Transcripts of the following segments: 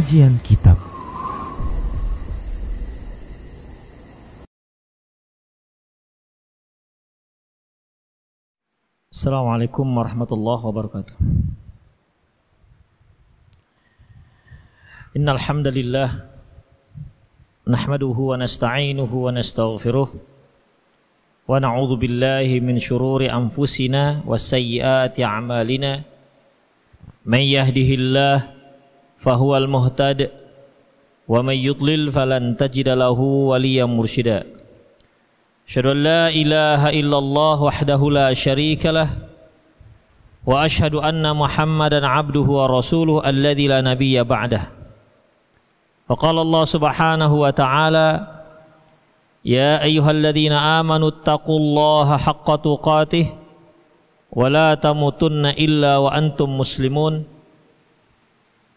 Kajian Kitab. Assalamualaikum warahmatullahi wabarakatuh. Innal hamdalillah nahmaduhu wa nasta'inuhu wa nastaghfiruh wa na'udzu billahi min shururi anfusina wa sayyiati a'malina. Man yahdihillah fahuwal muhtad wa man yudlil falan tajida lahu waliyan mursyida Asyhadu an la ilaha illallah wahdahu la syarika lah wa asyhadu anna Muhammadan abduhu wa rasuluhu alladzi la nabiyya ba'dah. Wa qala Allah subhanahu wa ta'ala Ya ayyuhalladzina amanu taqullaha haqqa tuqatih wa la tamutunna illa wa antum muslimun.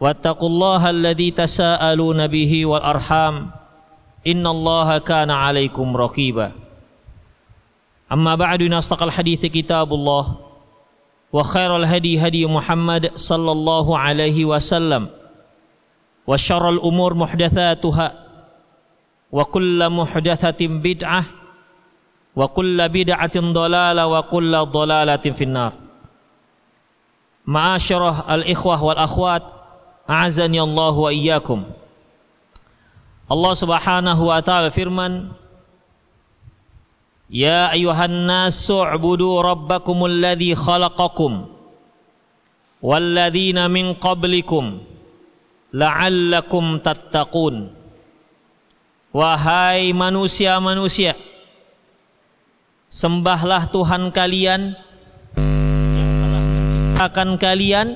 واتقوا الله الذي تساءلون به والأرحام إن الله كان عليكم رقيبا. أما بعد نستقى الحديث كتاب الله وخير الهدي هدي محمد صلى الله عليه وسلم وشر الأمور محدثاتها وكل محدثة بدعة وكل بدعة ضلالة وكل ضلالة في النار. معاشر الإخوة والأخوات a'azani Allah wa iyyakum. Allah Subhanahu wa taala firman Ya ayuhan nasu ubudu rabbakumul ladzi khalaqakum walladzina min qablikum la'allakum tattaqun Wahai manusia-manusia sembahlah Tuhan kalian yang telah menciptakan kalian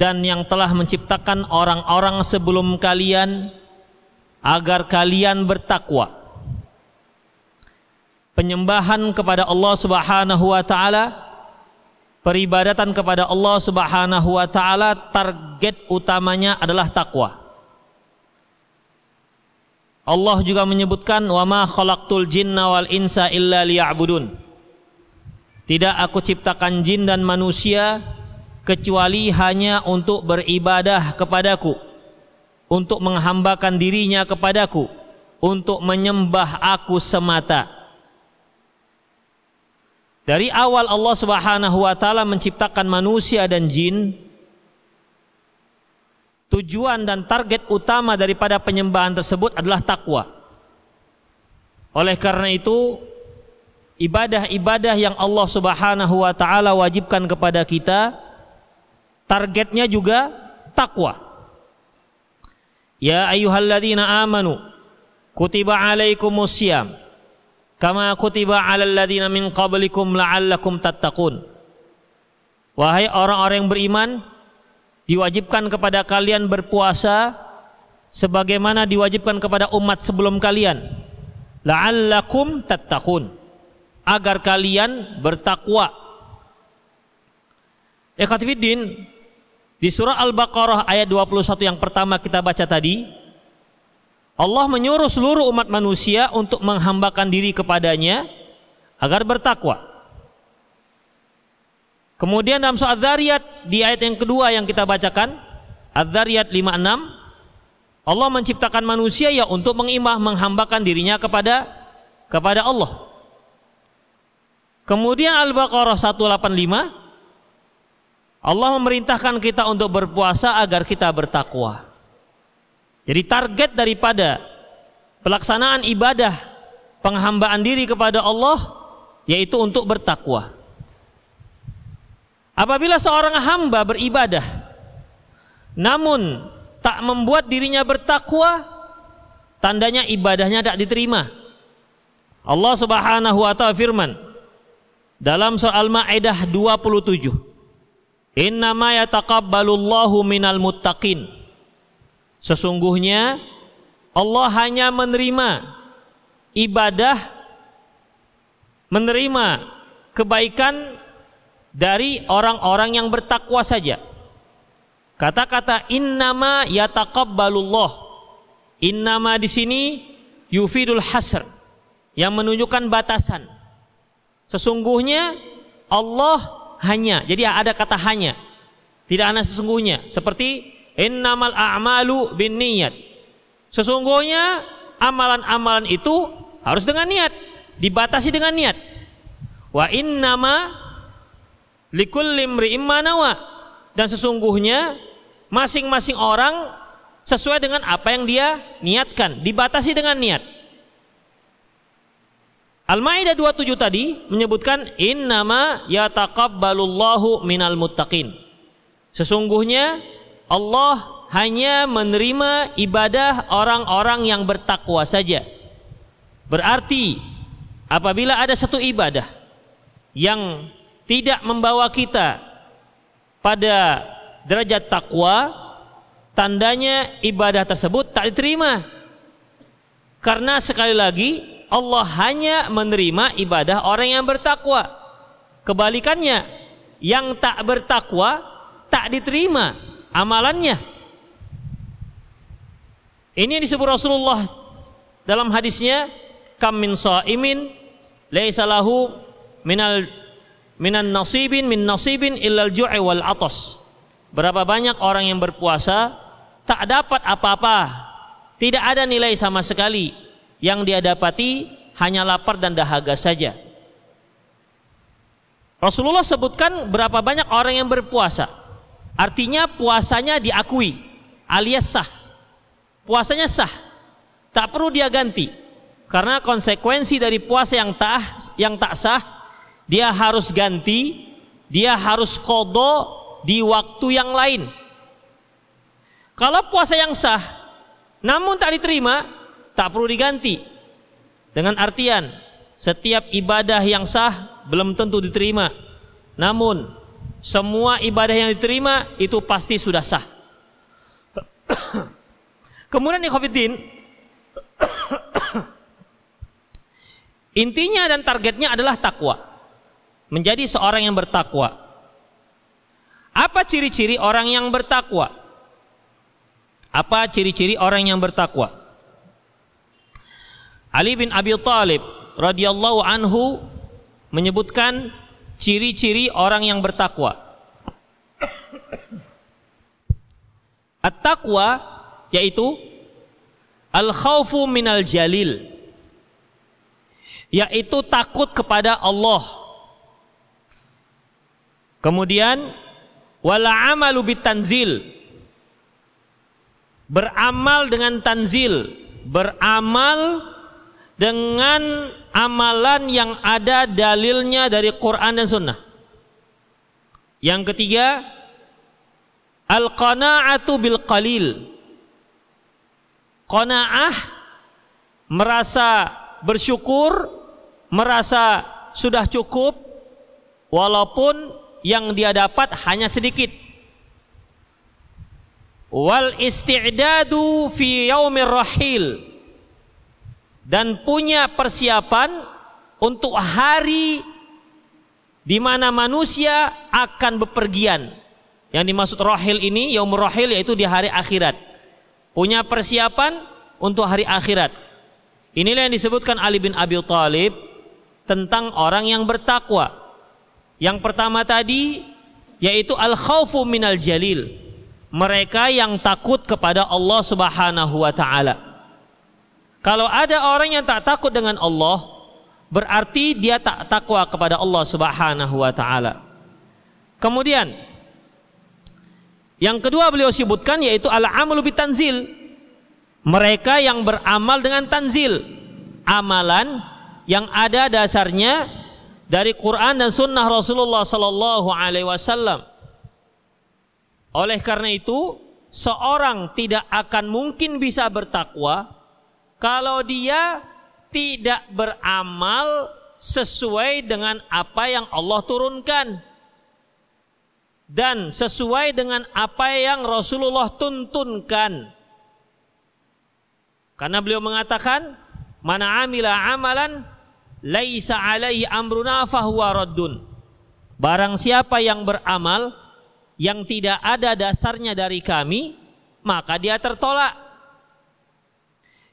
dan yang telah menciptakan orang-orang sebelum kalian agar kalian bertakwa. Penyembahan kepada Allah Subhanahu wa taala, peribadatan kepada Allah Subhanahu wa taala target utamanya adalah takwa. Allah juga menyebutkan wa ma khalaqtul jinna wal insa illa liya'budun. Tidak aku ciptakan jin dan manusia kecuali hanya untuk beribadah kepadaku untuk menghambakan dirinya kepadaku untuk menyembah aku semata. Dari awal Allah Subhanahu wa taala menciptakan manusia dan jin tujuan dan target utama daripada penyembahan tersebut adalah takwa. Oleh karena itu ibadah-ibadah yang Allah Subhanahu wa taala wajibkan kepada kita targetnya juga takwa Ya ayyuhalladzina amanu kutiba alaikumus syiyam kama kutiba alal ladzina min qablikum la'allakum tattaqun. Wahai orang-orang yang beriman diwajibkan kepada kalian berpuasa sebagaimana diwajibkan kepada umat sebelum kalian. La'allakum tattaqun. Agar kalian bertakwa. Ikhwatifiddin di surah Al-Baqarah ayat 21 yang pertama kita baca tadi, Allah menyuruh seluruh umat manusia untuk menghambakan diri kepadanya agar bertakwa. Kemudian dalam surah Ad-Dariyat di ayat yang kedua yang kita bacakan, Ad-Dariyat 56, Allah menciptakan manusia ya untuk mengimah menghambakan dirinya kepada kepada Allah. Kemudian Al-Baqarah 185 Allah memerintahkan kita untuk berpuasa agar kita bertakwa. Jadi target daripada pelaksanaan ibadah penghambaan diri kepada Allah yaitu untuk bertakwa. Apabila seorang hamba beribadah namun tak membuat dirinya bertakwa, tandanya ibadahnya tak diterima. Allah Subhanahu wa taala firman dalam soal Maidah 27 Innama yataqabbalullahu minal muttaqin. Sesungguhnya Allah hanya menerima ibadah menerima kebaikan dari orang-orang yang bertakwa saja. Kata-kata innama yataqabbalullah. Innama di sini yufidul hasr yang menunjukkan batasan. Sesungguhnya Allah hanya. Jadi ada kata hanya. Tidak ada sesungguhnya. Seperti innamal a'malu bin niat. Sesungguhnya amalan-amalan itu harus dengan niat. Dibatasi dengan niat. Wa innama likulli imri'im Dan sesungguhnya masing-masing orang sesuai dengan apa yang dia niatkan, dibatasi dengan niat. Al-Maidah 27 tadi menyebutkan innama yataqabbalullahu minal muttaqin. Sesungguhnya Allah hanya menerima ibadah orang-orang yang bertakwa saja. Berarti apabila ada satu ibadah yang tidak membawa kita pada derajat takwa, tandanya ibadah tersebut tak diterima. Karena sekali lagi Allah hanya menerima ibadah orang yang bertakwa. Kebalikannya, yang tak bertakwa tak diterima amalannya. Ini disebut Rasulullah dalam hadisnya, "Kam min shaimin laisa lahu minal minan nasibin min nasibin illal ju'i wal atas." Berapa banyak orang yang berpuasa tak dapat apa-apa, tidak ada nilai sama sekali. Yang dia dapati hanya lapar dan dahaga saja. Rasulullah sebutkan berapa banyak orang yang berpuasa. Artinya puasanya diakui alias sah. Puasanya sah. Tak perlu dia ganti. Karena konsekuensi dari puasa yang tak yang tak sah dia harus ganti, dia harus kodo di waktu yang lain. Kalau puasa yang sah namun tak diterima, tak perlu diganti. Dengan artian setiap ibadah yang sah belum tentu diterima. Namun semua ibadah yang diterima itu pasti sudah sah. Kemudian ikhwatiddin Intinya dan targetnya adalah takwa. Menjadi seorang yang bertakwa. Apa ciri-ciri orang yang bertakwa? Apa ciri-ciri orang yang bertakwa? Ali bin Abi Thalib radhiyallahu anhu menyebutkan ciri-ciri orang yang bertakwa. At-taqwa yaitu al-khaufu minal jalil yaitu takut kepada Allah. Kemudian wala amalu bitanzil beramal dengan tanzil beramal dengan amalan yang ada dalilnya dari Quran dan Sunnah. Yang ketiga al-qana'atu bil qalil. Qanaah merasa bersyukur merasa sudah cukup walaupun yang dia dapat hanya sedikit. Wal isti'dadu fi yaumir rahil dan punya persiapan untuk hari di mana manusia akan bepergian. Yang dimaksud rahil ini yaumur rahil yaitu di hari akhirat. Punya persiapan untuk hari akhirat. Inilah yang disebutkan Ali bin Abi Thalib tentang orang yang bertakwa. Yang pertama tadi yaitu al khaufu minal jalil. Mereka yang takut kepada Allah Subhanahu wa taala. Kalau ada orang yang tak takut dengan Allah, berarti dia tak takwa kepada Allah Subhanahu wa taala. Kemudian yang kedua beliau sebutkan yaitu al-amalu bitanzil. Mereka yang beramal dengan tanzil, amalan yang ada dasarnya dari Quran dan Sunnah Rasulullah Sallallahu Alaihi Wasallam. Oleh karena itu, seorang tidak akan mungkin bisa bertakwa kalau dia tidak beramal sesuai dengan apa yang Allah turunkan. dan sesuai dengan apa yang Rasulullah tuntunkan. Karena beliau mengatakan, "Mana amila amalan laisa alaihi amruna fahuwa raddun." Barang siapa yang beramal yang tidak ada dasarnya dari kami, maka dia tertolak.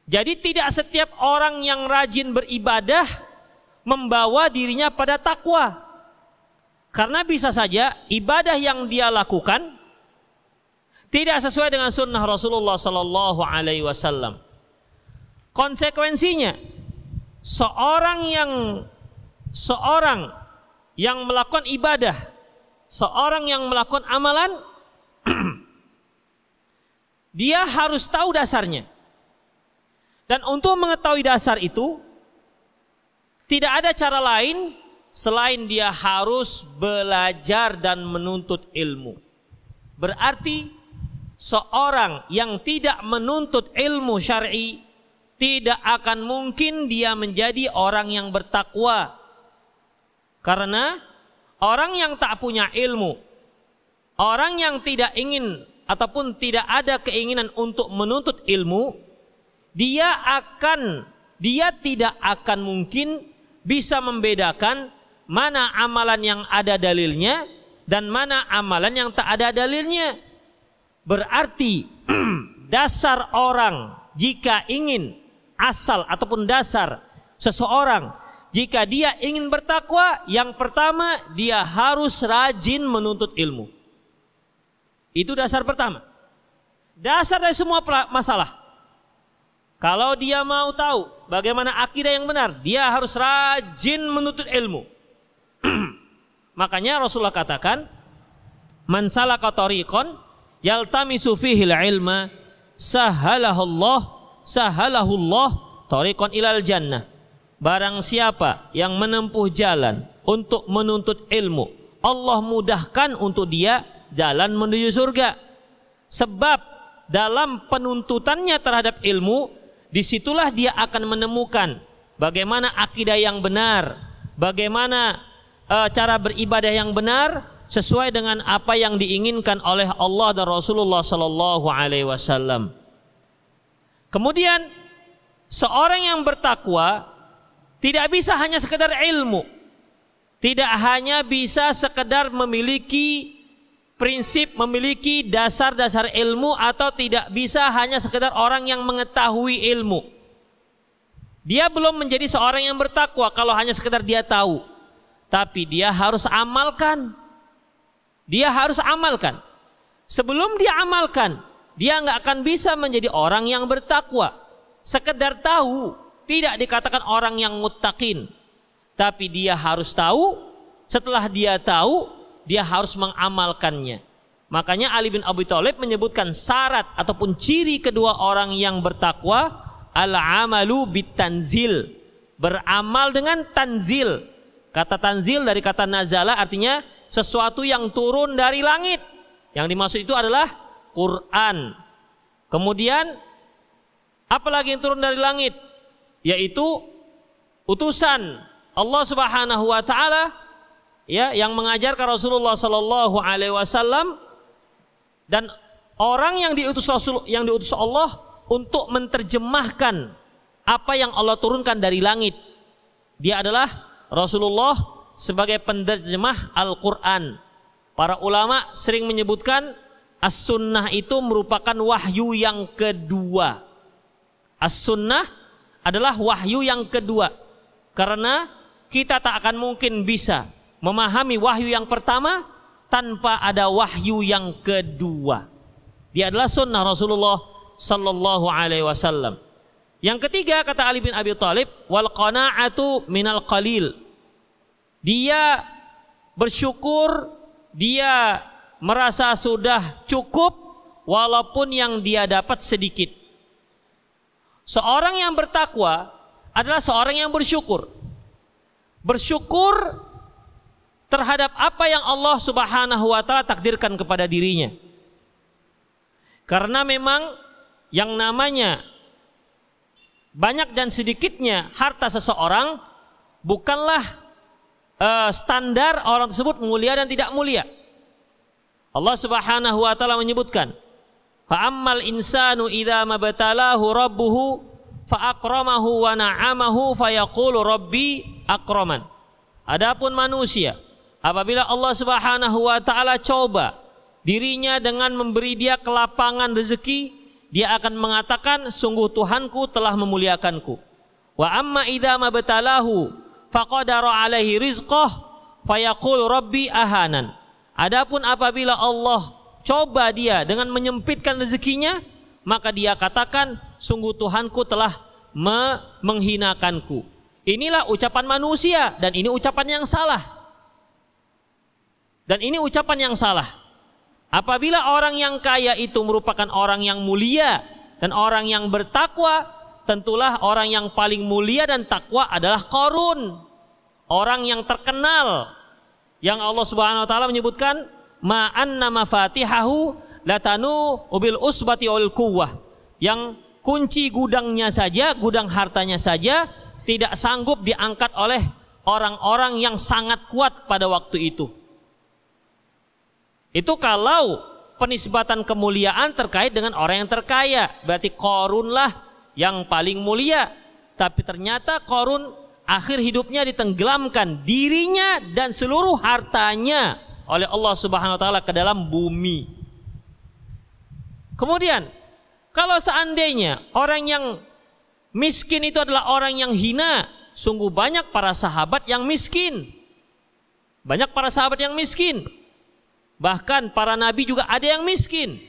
Jadi tidak setiap orang yang rajin beribadah membawa dirinya pada takwa. Karena bisa saja ibadah yang dia lakukan tidak sesuai dengan sunnah Rasulullah Sallallahu Alaihi Wasallam. Konsekuensinya, seorang yang seorang yang melakukan ibadah, seorang yang melakukan amalan, dia harus tahu dasarnya. Dan untuk mengetahui dasar itu, tidak ada cara lain selain dia harus belajar dan menuntut ilmu. Berarti seorang yang tidak menuntut ilmu syar'i tidak akan mungkin dia menjadi orang yang bertakwa. Karena orang yang tak punya ilmu, orang yang tidak ingin ataupun tidak ada keinginan untuk menuntut ilmu, dia akan dia tidak akan mungkin bisa membedakan mana amalan yang ada dalilnya dan mana amalan yang tak ada dalilnya. Berarti dasar orang jika ingin asal ataupun dasar seseorang jika dia ingin bertakwa yang pertama dia harus rajin menuntut ilmu. Itu dasar pertama. Dasar dari semua masalah. Kalau dia mau tahu bagaimana akidah yang benar, dia harus rajin menuntut ilmu. Makanya Rasulullah katakan, "Man salaka tariqan yaltamisu fihi ilma sahalahullah sahalahullah tariqan ilal jannah." Barang siapa yang menempuh jalan untuk menuntut ilmu, Allah mudahkan untuk dia jalan menuju surga. Sebab dalam penuntutannya terhadap ilmu, di situlah dia akan menemukan bagaimana akidah yang benar, bagaimana uh, cara beribadah yang benar sesuai dengan apa yang diinginkan oleh Allah dan Rasulullah sallallahu alaihi wasallam. Kemudian seorang yang bertakwa tidak bisa hanya sekedar ilmu. Tidak hanya bisa sekedar memiliki prinsip memiliki dasar-dasar ilmu atau tidak bisa hanya sekedar orang yang mengetahui ilmu. Dia belum menjadi seorang yang bertakwa kalau hanya sekedar dia tahu tapi dia harus amalkan. Dia harus amalkan. Sebelum dia amalkan, dia nggak akan bisa menjadi orang yang bertakwa. Sekedar tahu, tidak dikatakan orang yang mutakin. Tapi dia harus tahu, setelah dia tahu, dia harus mengamalkannya. Makanya Ali bin Abi Thalib menyebutkan syarat ataupun ciri kedua orang yang bertakwa al-amalu bitanzil. Beramal dengan tanzil, Kata tanzil dari kata nazala artinya sesuatu yang turun dari langit. Yang dimaksud itu adalah Quran. Kemudian apalagi yang turun dari langit? Yaitu utusan Allah Subhanahu wa taala ya yang mengajarkan Rasulullah sallallahu alaihi wasallam dan orang yang diutus Rasul yang diutus Allah untuk menerjemahkan apa yang Allah turunkan dari langit. Dia adalah Rasulullah sebagai penerjemah Al-Quran. Para ulama sering menyebutkan as-sunnah itu merupakan wahyu yang kedua. As-sunnah adalah wahyu yang kedua. Karena kita tak akan mungkin bisa memahami wahyu yang pertama tanpa ada wahyu yang kedua. Dia adalah sunnah Rasulullah sallallahu alaihi wasallam. Yang ketiga kata Ali bin Abi Thalib wal qanaatu minal qalil. Dia bersyukur, dia merasa sudah cukup walaupun yang dia dapat sedikit. Seorang yang bertakwa adalah seorang yang bersyukur. Bersyukur terhadap apa yang Allah Subhanahu wa taala takdirkan kepada dirinya. Karena memang yang namanya banyak dan sedikitnya harta seseorang bukanlah uh, standar orang tersebut mulia dan tidak mulia. Allah Subhanahu wa taala menyebutkan, "Fa ammal insanu idza mabtalahu rabbuhu fa akramahu wa na'amahu fayaqulu rabbi akraman." Adapun manusia, apabila Allah Subhanahu wa taala coba dirinya dengan memberi dia kelapangan rezeki, dia akan mengatakan, "Sungguh Tuhanku telah memuliakanku." Wa amma idza mabtalahu faqadara alaihi rizqah fayaqul rabbi ahanan. Adapun apabila Allah coba dia dengan menyempitkan rezekinya, maka dia katakan, sungguh Tuhanku telah me menghinakanku. Inilah ucapan manusia dan ini ucapan yang salah. Dan ini ucapan yang salah. Apabila orang yang kaya itu merupakan orang yang mulia dan orang yang bertakwa, tentulah orang yang paling mulia dan takwa adalah Korun. Orang yang terkenal yang Allah Subhanahu wa taala menyebutkan ma anna mafatihahu latanu ubil usbati ul kuwah yang kunci gudangnya saja, gudang hartanya saja tidak sanggup diangkat oleh orang-orang yang sangat kuat pada waktu itu. Itu kalau penisbatan kemuliaan terkait dengan orang yang terkaya, berarti korunlah yang paling mulia. Tapi ternyata korun akhir hidupnya ditenggelamkan dirinya dan seluruh hartanya oleh Allah Subhanahu wa taala ke dalam bumi. Kemudian kalau seandainya orang yang miskin itu adalah orang yang hina, sungguh banyak para sahabat yang miskin. Banyak para sahabat yang miskin. Bahkan para nabi juga ada yang miskin.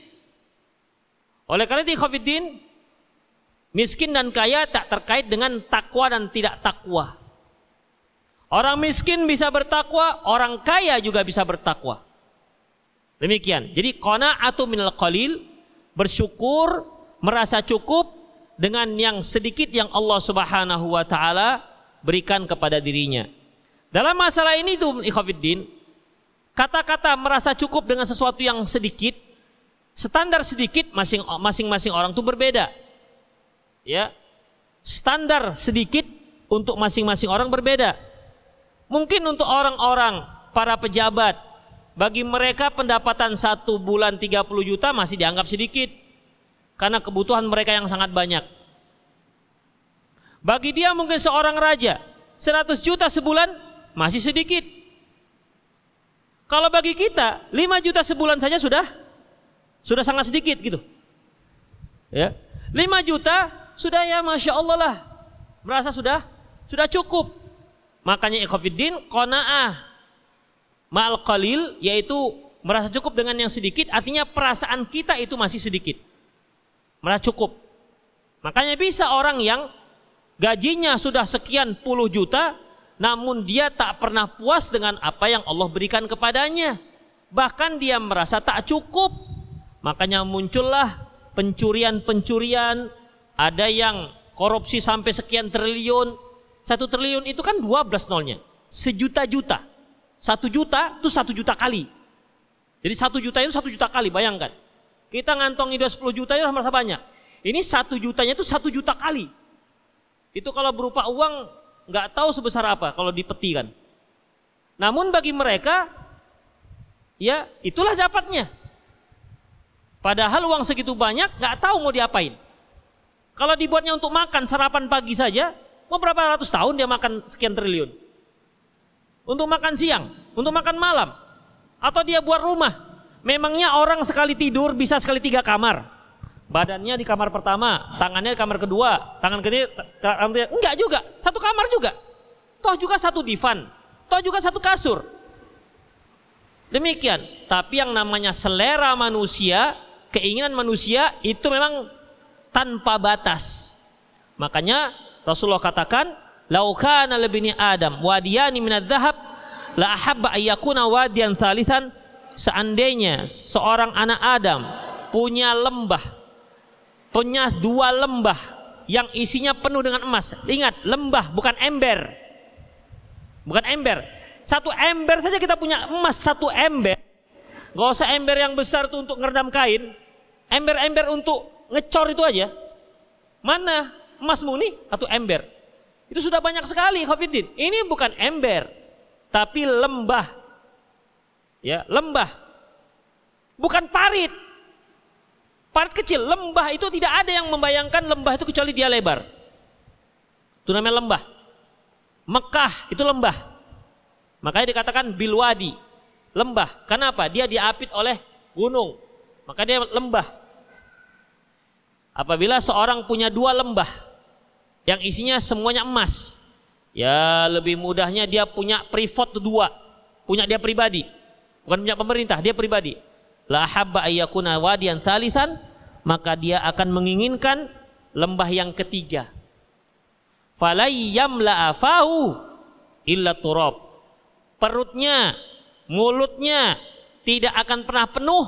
Oleh karena itu Khofiddin, Miskin dan kaya tak terkait dengan takwa dan tidak takwa. Orang miskin bisa bertakwa, orang kaya juga bisa bertakwa. Demikian. Jadi qanaatu minal qalil, bersyukur, merasa cukup dengan yang sedikit yang Allah Subhanahu wa taala berikan kepada dirinya. Dalam masalah ini tuh ikhwatiddin, kata-kata merasa cukup dengan sesuatu yang sedikit, standar sedikit masing-masing orang itu berbeda ya standar sedikit untuk masing-masing orang berbeda. Mungkin untuk orang-orang para pejabat bagi mereka pendapatan satu bulan 30 juta masih dianggap sedikit karena kebutuhan mereka yang sangat banyak. Bagi dia mungkin seorang raja 100 juta sebulan masih sedikit. Kalau bagi kita 5 juta sebulan saja sudah sudah sangat sedikit gitu. Ya. 5 juta sudah ya masya Allah lah merasa sudah sudah cukup makanya ikhwafiddin kona'ah ma'al qalil yaitu merasa cukup dengan yang sedikit artinya perasaan kita itu masih sedikit merasa cukup makanya bisa orang yang gajinya sudah sekian puluh juta namun dia tak pernah puas dengan apa yang Allah berikan kepadanya bahkan dia merasa tak cukup makanya muncullah pencurian-pencurian ada yang korupsi sampai sekian triliun. Satu triliun itu kan 12 nolnya. Sejuta-juta. Satu juta itu satu juta kali. Jadi satu juta itu satu juta kali, bayangkan. Kita ngantongi 10 juta itu merasa banyak. Ini satu jutanya itu satu juta kali. Itu kalau berupa uang nggak tahu sebesar apa kalau dipeti kan. Namun bagi mereka ya itulah dapatnya. Padahal uang segitu banyak nggak tahu mau diapain. Kalau dibuatnya untuk makan sarapan pagi saja, mau berapa ratus tahun dia makan sekian triliun. Untuk makan siang, untuk makan malam, atau dia buat rumah. Memangnya orang sekali tidur bisa sekali tiga kamar. Badannya di kamar pertama, tangannya di kamar kedua, tangan ketiga, enggak juga, satu kamar juga. Toh juga satu divan, toh juga satu kasur. Demikian, tapi yang namanya selera manusia, keinginan manusia itu memang tanpa batas. Makanya Rasulullah katakan, "Laukana lebini Adam wadiyani minadz dhahab la ahabba ayyakuna wadiyan thalithan." Seandainya seorang anak Adam punya lembah, punya dua lembah yang isinya penuh dengan emas. Ingat, lembah bukan ember. Bukan ember. Satu ember saja kita punya emas satu ember. Gak usah ember yang besar tuh untuk ngeredam kain. Ember-ember untuk ngecor itu aja. Mana emas murni atau ember? Itu sudah banyak sekali Khafidin. Ini bukan ember, tapi lembah. Ya, lembah. bukan parit. Parit kecil, lembah itu tidak ada yang membayangkan lembah itu kecuali dia lebar. Itu namanya lembah. Mekah itu lembah. Makanya dikatakan bilwadi, lembah. Kenapa? Dia diapit oleh gunung. Maka dia lembah. Apabila seorang punya dua lembah yang isinya semuanya emas, ya lebih mudahnya dia punya privat dua, punya dia pribadi, bukan punya pemerintah, dia pribadi. La habba ayyakuna wadiyan thalithan, maka dia akan menginginkan lembah yang ketiga falayyam la'afahu illa turab. Perutnya, mulutnya tidak akan pernah penuh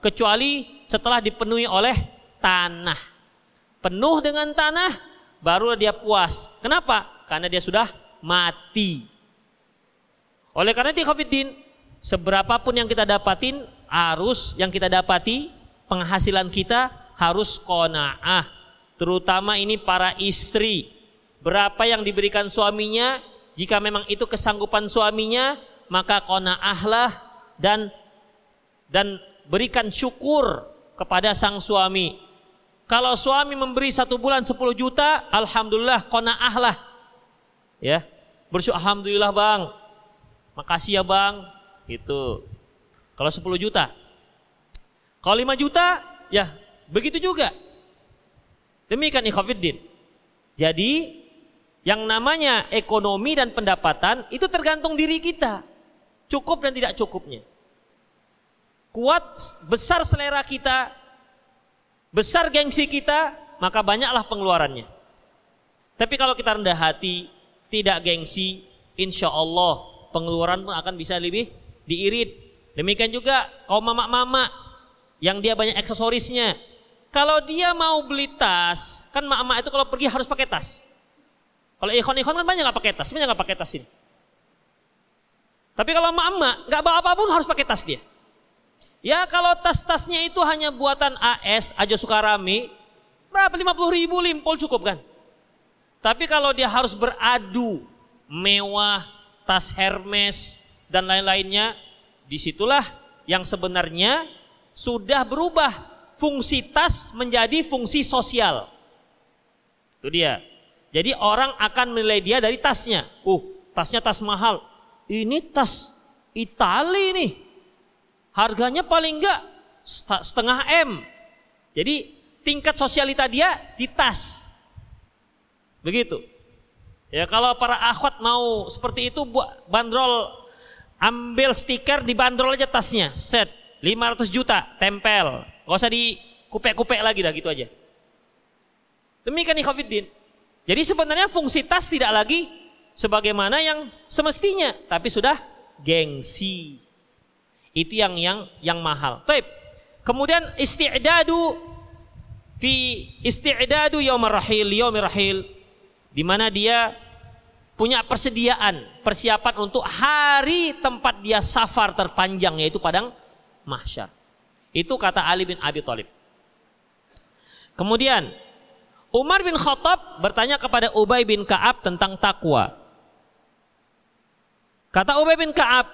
kecuali setelah dipenuhi oleh tanah. Penuh dengan tanah baru dia puas. Kenapa? Karena dia sudah mati. Oleh karena itu Khofiddin, seberapapun yang kita dapatin harus yang kita dapati penghasilan kita harus kona'ah. Terutama ini para istri berapa yang diberikan suaminya, jika memang itu kesanggupan suaminya, maka konaahlah dan dan berikan syukur kepada sang suami. Kalau suami memberi satu bulan 10 juta, alhamdulillah konaahlah. Ya, bersyukur alhamdulillah bang, makasih ya bang. Itu. Kalau 10 juta, kalau 5 juta, ya begitu juga. Demikian ikhwafiddin. Jadi yang namanya ekonomi dan pendapatan itu tergantung diri kita. Cukup dan tidak cukupnya. Kuat, besar selera kita, besar gengsi kita, maka banyaklah pengeluarannya. Tapi kalau kita rendah hati, tidak gengsi, insya Allah pengeluaran pun akan bisa lebih diirit. Demikian juga kaum mama-mama yang dia banyak aksesorisnya. Kalau dia mau beli tas, kan mama itu kalau pergi harus pakai tas. Kalau ikhwan-ikhwan kan banyak nggak pakai tas, banyak nggak pakai tas ini. Tapi kalau emak-emak nggak bawa apa pun harus pakai tas dia. Ya kalau tas-tasnya itu hanya buatan AS aja Sukarami, berapa 50 ribu limpol cukup kan? Tapi kalau dia harus beradu mewah, tas Hermes dan lain-lainnya, di situlah yang sebenarnya sudah berubah fungsi tas menjadi fungsi sosial. Itu dia. Jadi orang akan menilai dia dari tasnya. Uh, tasnya tas mahal. Ini tas Itali nih. Harganya paling enggak setengah M. Jadi tingkat sosialita dia di tas. Begitu. Ya kalau para akhwat mau seperti itu buat bandrol ambil stiker di bandrol aja tasnya set 500 juta tempel gak usah di kupek-kupek lagi dah gitu aja demikian nih Khofiddin jadi sebenarnya fungsi tas tidak lagi sebagaimana yang semestinya, tapi sudah gengsi. Itu yang yang yang mahal. Taib. Kemudian isti'dadu fi isti'dadu yaumir rahil, yaumir rahil di mana dia punya persediaan, persiapan untuk hari tempat dia safar terpanjang yaitu padang mahsyar. Itu kata Ali bin Abi Thalib. Kemudian Umar bin Khattab bertanya kepada Ubay bin Ka'ab tentang takwa. Kata Ubay bin Ka'ab,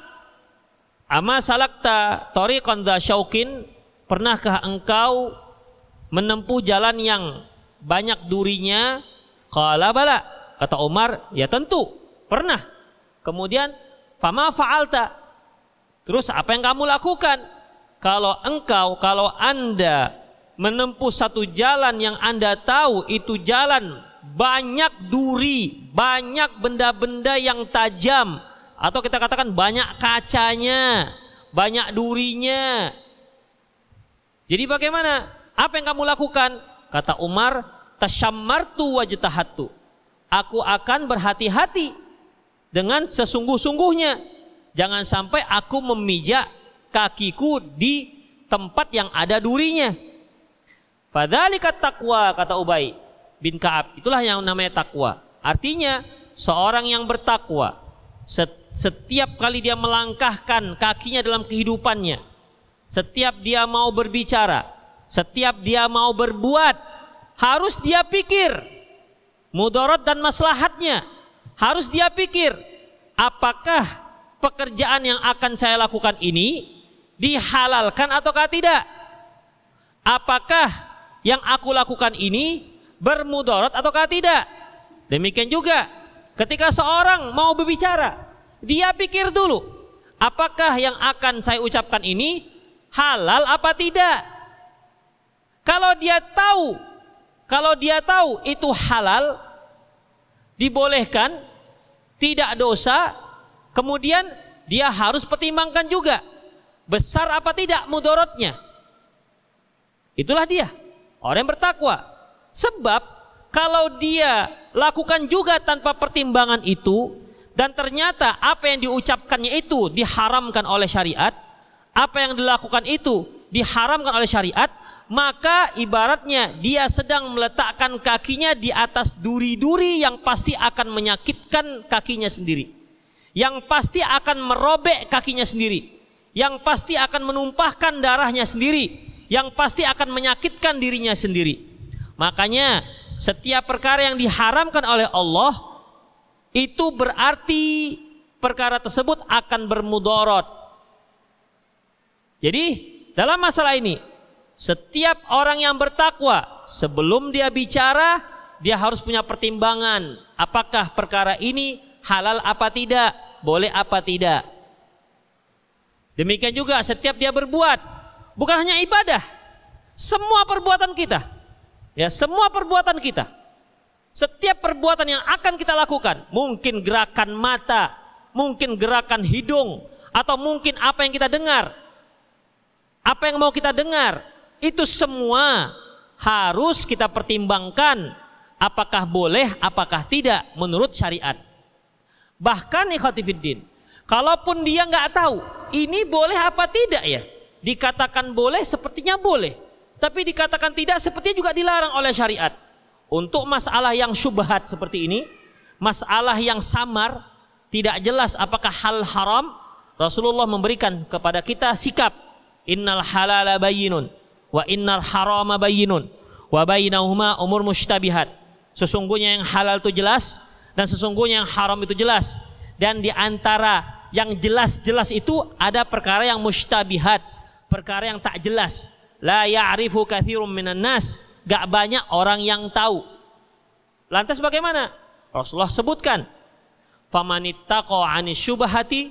Ama salakta tariqan dha syaukin, pernahkah engkau menempuh jalan yang banyak durinya? Qala bala. Kata Umar, ya tentu, pernah. Kemudian, fama fa'alta? Terus apa yang kamu lakukan? Kalau engkau, kalau anda menempuh satu jalan yang Anda tahu itu jalan banyak duri, banyak benda-benda yang tajam atau kita katakan banyak kacanya, banyak durinya. Jadi bagaimana? Apa yang kamu lakukan? Kata Umar, tasyammartu wajtahatu. Aku akan berhati-hati dengan sesungguh-sungguhnya. Jangan sampai aku memijak kakiku di tempat yang ada durinya. Fadzalika takwa kata Ubay bin Ka'ab. Itulah yang namanya takwa. Artinya seorang yang bertakwa setiap kali dia melangkahkan kakinya dalam kehidupannya, setiap dia mau berbicara, setiap dia mau berbuat, harus dia pikir mudarat dan maslahatnya. Harus dia pikir apakah pekerjaan yang akan saya lakukan ini dihalalkan ataukah tidak? Apakah yang aku lakukan ini bermudarat ataukah tidak? Demikian juga ketika seorang mau berbicara, dia pikir dulu, apakah yang akan saya ucapkan ini halal apa tidak? Kalau dia tahu, kalau dia tahu itu halal, dibolehkan, tidak dosa, kemudian dia harus pertimbangkan juga besar apa tidak mudorotnya. Itulah dia, orang yang bertakwa. Sebab kalau dia lakukan juga tanpa pertimbangan itu dan ternyata apa yang diucapkannya itu diharamkan oleh syariat, apa yang dilakukan itu diharamkan oleh syariat, maka ibaratnya dia sedang meletakkan kakinya di atas duri-duri yang pasti akan menyakitkan kakinya sendiri. Yang pasti akan merobek kakinya sendiri. Yang pasti akan menumpahkan darahnya sendiri yang pasti akan menyakitkan dirinya sendiri. Makanya setiap perkara yang diharamkan oleh Allah itu berarti perkara tersebut akan bermudorot. Jadi dalam masalah ini setiap orang yang bertakwa sebelum dia bicara dia harus punya pertimbangan apakah perkara ini halal apa tidak, boleh apa tidak. Demikian juga setiap dia berbuat bukan hanya ibadah, semua perbuatan kita. Ya, semua perbuatan kita. Setiap perbuatan yang akan kita lakukan, mungkin gerakan mata, mungkin gerakan hidung, atau mungkin apa yang kita dengar. Apa yang mau kita dengar, itu semua harus kita pertimbangkan apakah boleh, apakah tidak menurut syariat. Bahkan ikhwatifiddin, kalaupun dia nggak tahu ini boleh apa tidak ya, Dikatakan boleh sepertinya boleh. Tapi dikatakan tidak sepertinya juga dilarang oleh syariat. Untuk masalah yang syubhat seperti ini, masalah yang samar, tidak jelas apakah hal haram, Rasulullah memberikan kepada kita sikap innal halala bayyinun wa innal harama bayyinun wa bainahuma umur mustabihat. Sesungguhnya yang halal itu jelas dan sesungguhnya yang haram itu jelas. Dan di antara yang jelas-jelas itu ada perkara yang mustabihat perkara yang tak jelas. La ya'rifu katsirum minan nas, gak banyak orang yang tahu. Lantas bagaimana? Rasulullah sebutkan, "Famanittaqa 'anis syubhati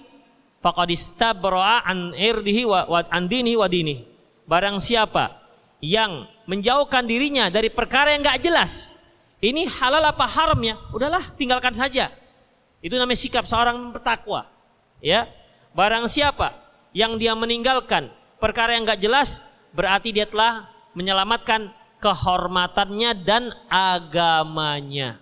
faqad istabra'a an irdihi wa, wa an dinihi wa dinihi." Barang siapa yang menjauhkan dirinya dari perkara yang gak jelas, ini halal apa haram ya? Udahlah, tinggalkan saja. Itu namanya sikap seorang bertakwa. Ya. Barang siapa yang dia meninggalkan perkara yang nggak jelas berarti dia telah menyelamatkan kehormatannya dan agamanya.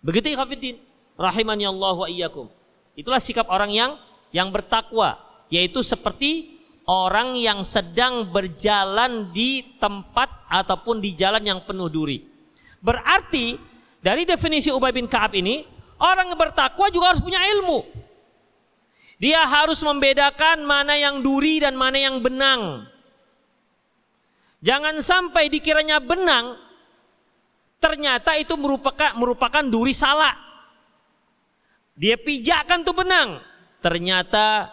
Begitu ikhwatiddin rahimani Allah wa iyyakum. Itulah sikap orang yang yang bertakwa, yaitu seperti orang yang sedang berjalan di tempat ataupun di jalan yang penuh duri. Berarti dari definisi Ubay bin Ka'ab ini, orang yang bertakwa juga harus punya ilmu. Dia harus membedakan mana yang duri dan mana yang benang. Jangan sampai dikiranya benang, ternyata itu merupakan merupakan duri salah. Dia pijakkan tuh benang, ternyata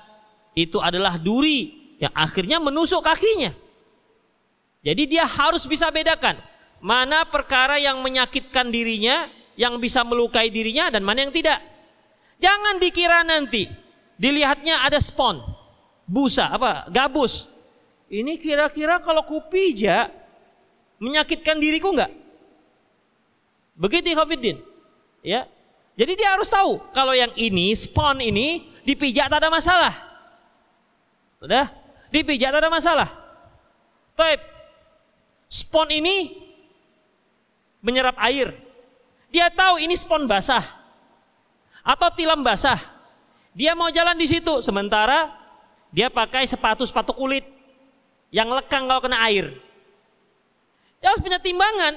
itu adalah duri yang akhirnya menusuk kakinya. Jadi dia harus bisa bedakan mana perkara yang menyakitkan dirinya, yang bisa melukai dirinya dan mana yang tidak. Jangan dikira nanti Dilihatnya ada spon, busa, apa, gabus. Ini kira-kira kalau kupijak menyakitkan diriku enggak? Begitu Khofiddin. Ya. Jadi dia harus tahu kalau yang ini, spon ini dipijak tak ada masalah. Udah? Dipijak tak ada masalah. Baik. Spon ini menyerap air. Dia tahu ini spon basah atau tilam basah. Dia mau jalan di situ, sementara dia pakai sepatu-sepatu kulit yang lekang kalau kena air. Dia harus punya timbangan.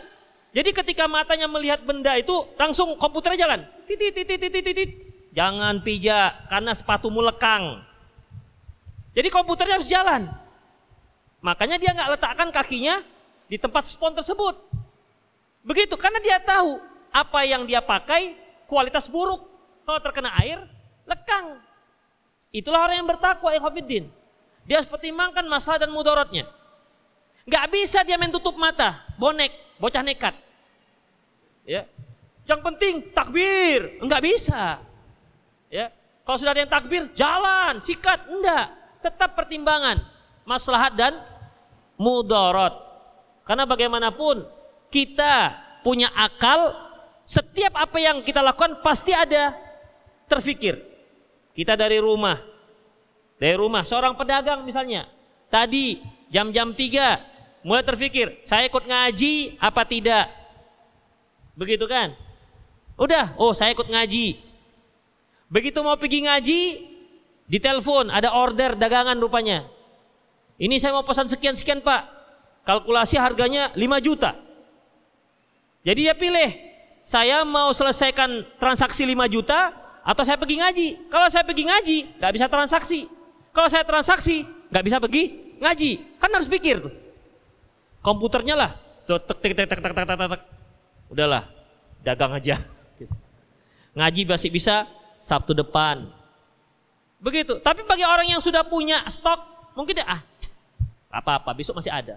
Jadi ketika matanya melihat benda itu langsung komputer jalan. Titit, titit, titit, titit. Jangan pijak karena sepatumu lekang. Jadi komputernya harus jalan. Makanya dia nggak letakkan kakinya di tempat spon tersebut. Begitu karena dia tahu apa yang dia pakai kualitas buruk. Kalau terkena air lekang. Itulah orang yang bertakwa ikhwatiddin. Dia harus pertimbangkan masalah dan mudaratnya. Gak bisa dia main tutup mata, bonek, bocah nekat. Ya. Yang penting takbir, enggak bisa. Ya. Kalau sudah ada yang takbir, jalan, sikat, enggak. Tetap pertimbangan maslahat dan mudarat. Karena bagaimanapun kita punya akal, setiap apa yang kita lakukan pasti ada terfikir. Kita dari rumah, dari rumah seorang pedagang misalnya, tadi jam-jam 3 mulai terfikir, saya ikut ngaji apa tidak? Begitu kan? Udah, oh saya ikut ngaji. Begitu mau pergi ngaji, ditelepon ada order dagangan rupanya. Ini saya mau pesan sekian-sekian pak. Kalkulasi harganya 5 juta. Jadi dia pilih, saya mau selesaikan transaksi 5 juta atau saya pergi ngaji. Kalau saya pergi ngaji, nggak bisa transaksi. Kalau saya transaksi, nggak bisa pergi ngaji. Kan harus pikir. Komputernya lah, tek tek tek tek tek tek tek. Udahlah, dagang aja. Ngaji masih bisa Sabtu depan. Begitu. Tapi bagi orang yang sudah punya stok, mungkin dia ah apa-apa besok masih ada.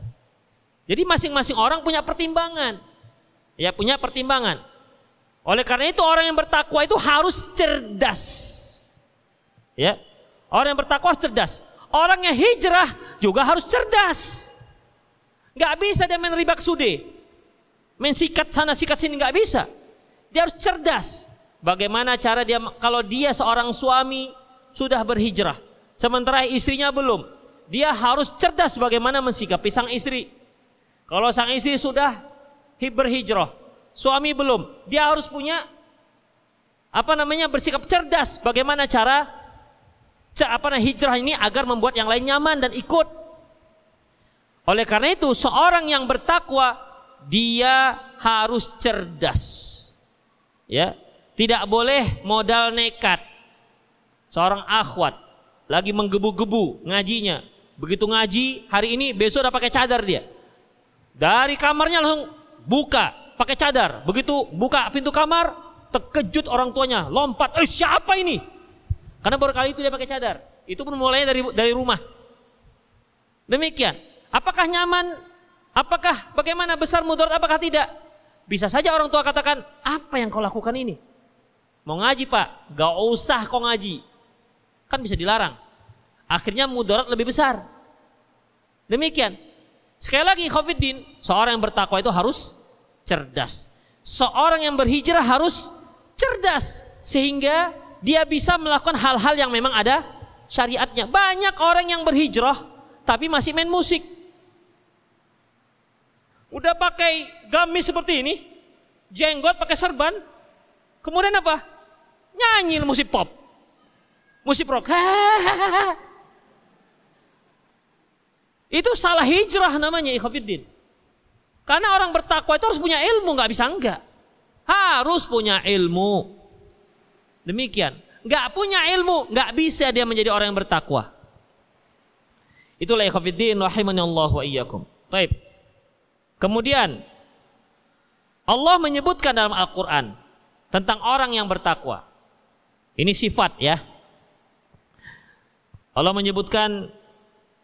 Jadi masing-masing orang punya pertimbangan. Ya punya pertimbangan. Oleh karena itu orang yang bertakwa itu harus cerdas. Ya. Orang yang bertakwa harus cerdas. Orang yang hijrah juga harus cerdas. Gak bisa dia main ribak sude. Main sikat sana sikat sini gak bisa. Dia harus cerdas. Bagaimana cara dia kalau dia seorang suami sudah berhijrah. Sementara istrinya belum dia harus cerdas bagaimana mensikapi sang istri. Kalau sang istri sudah berhijrah, suami belum, dia harus punya apa namanya bersikap cerdas bagaimana cara apa namanya hijrah ini agar membuat yang lain nyaman dan ikut. Oleh karena itu seorang yang bertakwa dia harus cerdas. Ya, tidak boleh modal nekat. Seorang akhwat lagi menggebu-gebu ngajinya, Begitu ngaji hari ini besok udah pakai cadar dia. Dari kamarnya langsung buka pakai cadar. Begitu buka pintu kamar terkejut orang tuanya lompat. Eh siapa ini? Karena baru kali itu dia pakai cadar. Itu pun mulainya dari dari rumah. Demikian. Apakah nyaman? Apakah bagaimana besar mudarat? Apakah tidak? Bisa saja orang tua katakan, apa yang kau lakukan ini? Mau ngaji pak? Gak usah kau ngaji. Kan bisa dilarang akhirnya mudarat lebih besar. Demikian. Sekali lagi Khofiddin, seorang yang bertakwa itu harus cerdas. Seorang yang berhijrah harus cerdas sehingga dia bisa melakukan hal-hal yang memang ada syariatnya. Banyak orang yang berhijrah tapi masih main musik. Udah pakai gamis seperti ini, jenggot pakai serban, kemudian apa? Nyanyi musik pop, musik rock. Itu salah hijrah namanya ikhwafiddin. Karena orang bertakwa itu harus punya ilmu, nggak bisa enggak. Harus punya ilmu. Demikian. Nggak punya ilmu, nggak bisa dia menjadi orang yang bertakwa. Itulah ikhwafiddin rahimani Allah wa iyyakum. Taib. Kemudian Allah menyebutkan dalam Al-Quran tentang orang yang bertakwa. Ini sifat ya. Allah menyebutkan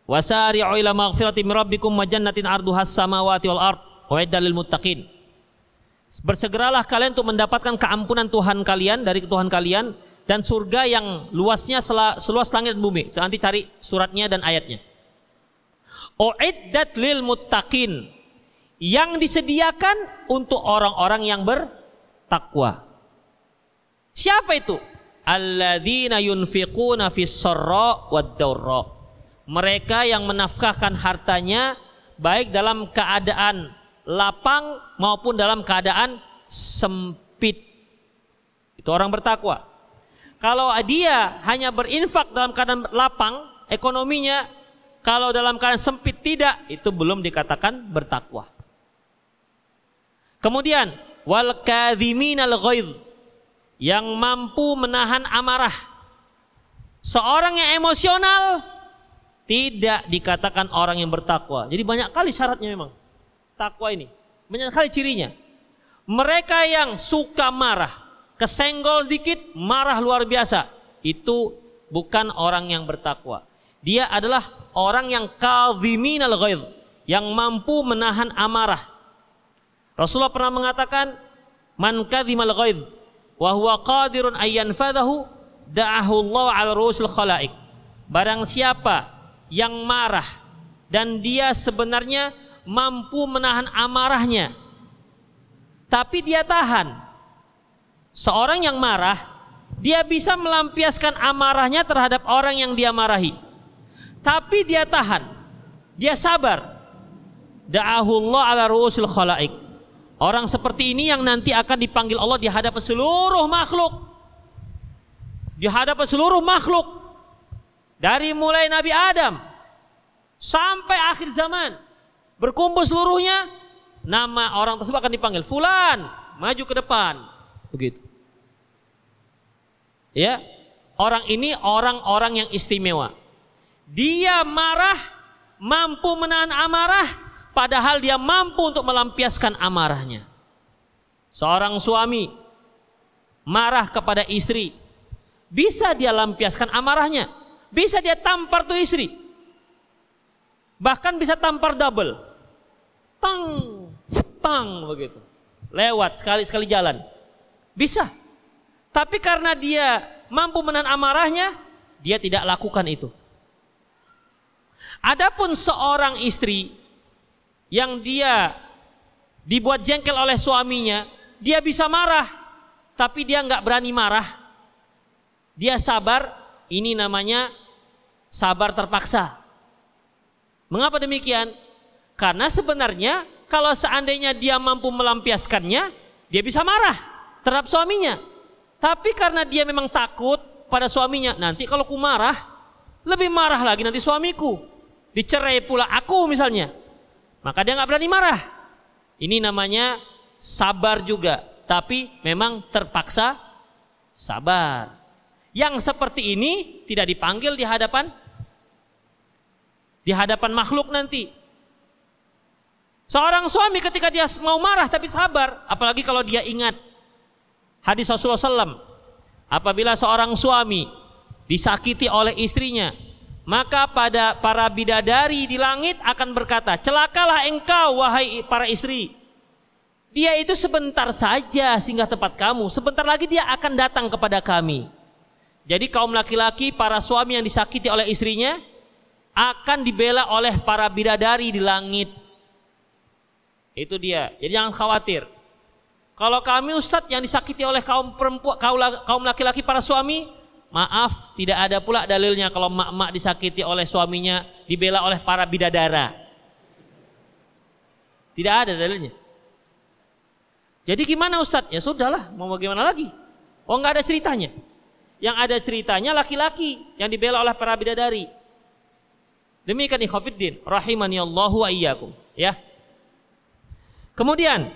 Wasari'u ila maghfirati min rabbikum wa jannatin arduhas samawati wal ard wa lil muttaqin. Bersegeralah kalian untuk mendapatkan keampunan Tuhan kalian dari Tuhan kalian dan surga yang luasnya seluas langit dan bumi. Nanti cari suratnya dan ayatnya. Uiddat lil muttaqin yang disediakan untuk orang-orang yang bertakwa. Siapa itu? Alladzina yunfiquna fis sarra wad mereka yang menafkahkan hartanya baik dalam keadaan lapang maupun dalam keadaan sempit. Itu orang bertakwa. Kalau dia hanya berinfak dalam keadaan lapang ekonominya, kalau dalam keadaan sempit tidak, itu belum dikatakan bertakwa. Kemudian wal kadhiminal ghaidh yang mampu menahan amarah. Seorang yang emosional tidak dikatakan orang yang bertakwa. Jadi banyak kali syaratnya memang. Takwa ini. Banyak kali cirinya. Mereka yang suka marah, kesenggol dikit, marah luar biasa. Itu bukan orang yang bertakwa. Dia adalah orang yang kadhiminal ghaidh, yang mampu menahan amarah. Rasulullah pernah mengatakan, "Man kadhimal ghaidh wa huwa qadirun ayyan fadahu da'ahu Allah 'ala rusul khalaik." Barang siapa yang marah dan dia sebenarnya mampu menahan amarahnya, tapi dia tahan. Seorang yang marah, dia bisa melampiaskan amarahnya terhadap orang yang dia marahi. Tapi dia tahan. Dia sabar. Da'ahullah ala ru'usil khalaik. Orang seperti ini yang nanti akan dipanggil Allah di hadapan seluruh makhluk. Di hadapan seluruh makhluk. Dari mulai Nabi Adam sampai akhir zaman. Berkumpul seluruhnya. Nama orang tersebut akan dipanggil. Fulan, maju ke depan. Begitu. Ya, orang ini orang-orang yang istimewa. Dia marah, mampu menahan amarah, padahal dia mampu untuk melampiaskan amarahnya. Seorang suami marah kepada istri, bisa dia lampiaskan amarahnya, bisa dia tampar tuh istri. Bahkan bisa tampar double. Tang, tang begitu. Lewat sekali-sekali jalan. Bisa. Tapi karena dia mampu menahan amarahnya, dia tidak lakukan itu. Adapun seorang istri yang dia dibuat jengkel oleh suaminya, dia bisa marah, tapi dia nggak berani marah. Dia sabar, ini namanya sabar terpaksa. Mengapa demikian? Karena sebenarnya kalau seandainya dia mampu melampiaskannya, dia bisa marah terhadap suaminya. Tapi karena dia memang takut pada suaminya, nanti kalau ku marah, lebih marah lagi nanti suamiku. Dicerai pula aku misalnya. Maka dia nggak berani marah. Ini namanya sabar juga, tapi memang terpaksa sabar. Yang seperti ini tidak dipanggil di hadapan di hadapan makhluk nanti. Seorang suami ketika dia mau marah tapi sabar, apalagi kalau dia ingat Hadis Rasulullah SAW. Apabila seorang suami disakiti oleh istrinya, maka pada para bidadari di langit akan berkata, celakalah engkau wahai para istri. Dia itu sebentar saja singgah tempat kamu, sebentar lagi dia akan datang kepada kami. Jadi kaum laki-laki, para suami yang disakiti oleh istrinya, akan dibela oleh para bidadari di langit. Itu dia. Jadi jangan khawatir. Kalau kami Ustadz yang disakiti oleh kaum perempuan, kaum laki-laki para suami, maaf tidak ada pula dalilnya kalau mak-mak disakiti oleh suaminya dibela oleh para bidadara. Tidak ada dalilnya. Jadi gimana Ustadz? Ya sudahlah, mau bagaimana lagi? Oh nggak ada ceritanya. Yang ada ceritanya laki-laki yang dibela oleh para bidadari. Demikian ikhwafiddin, rahimani Allahu wa. Ya. Kemudian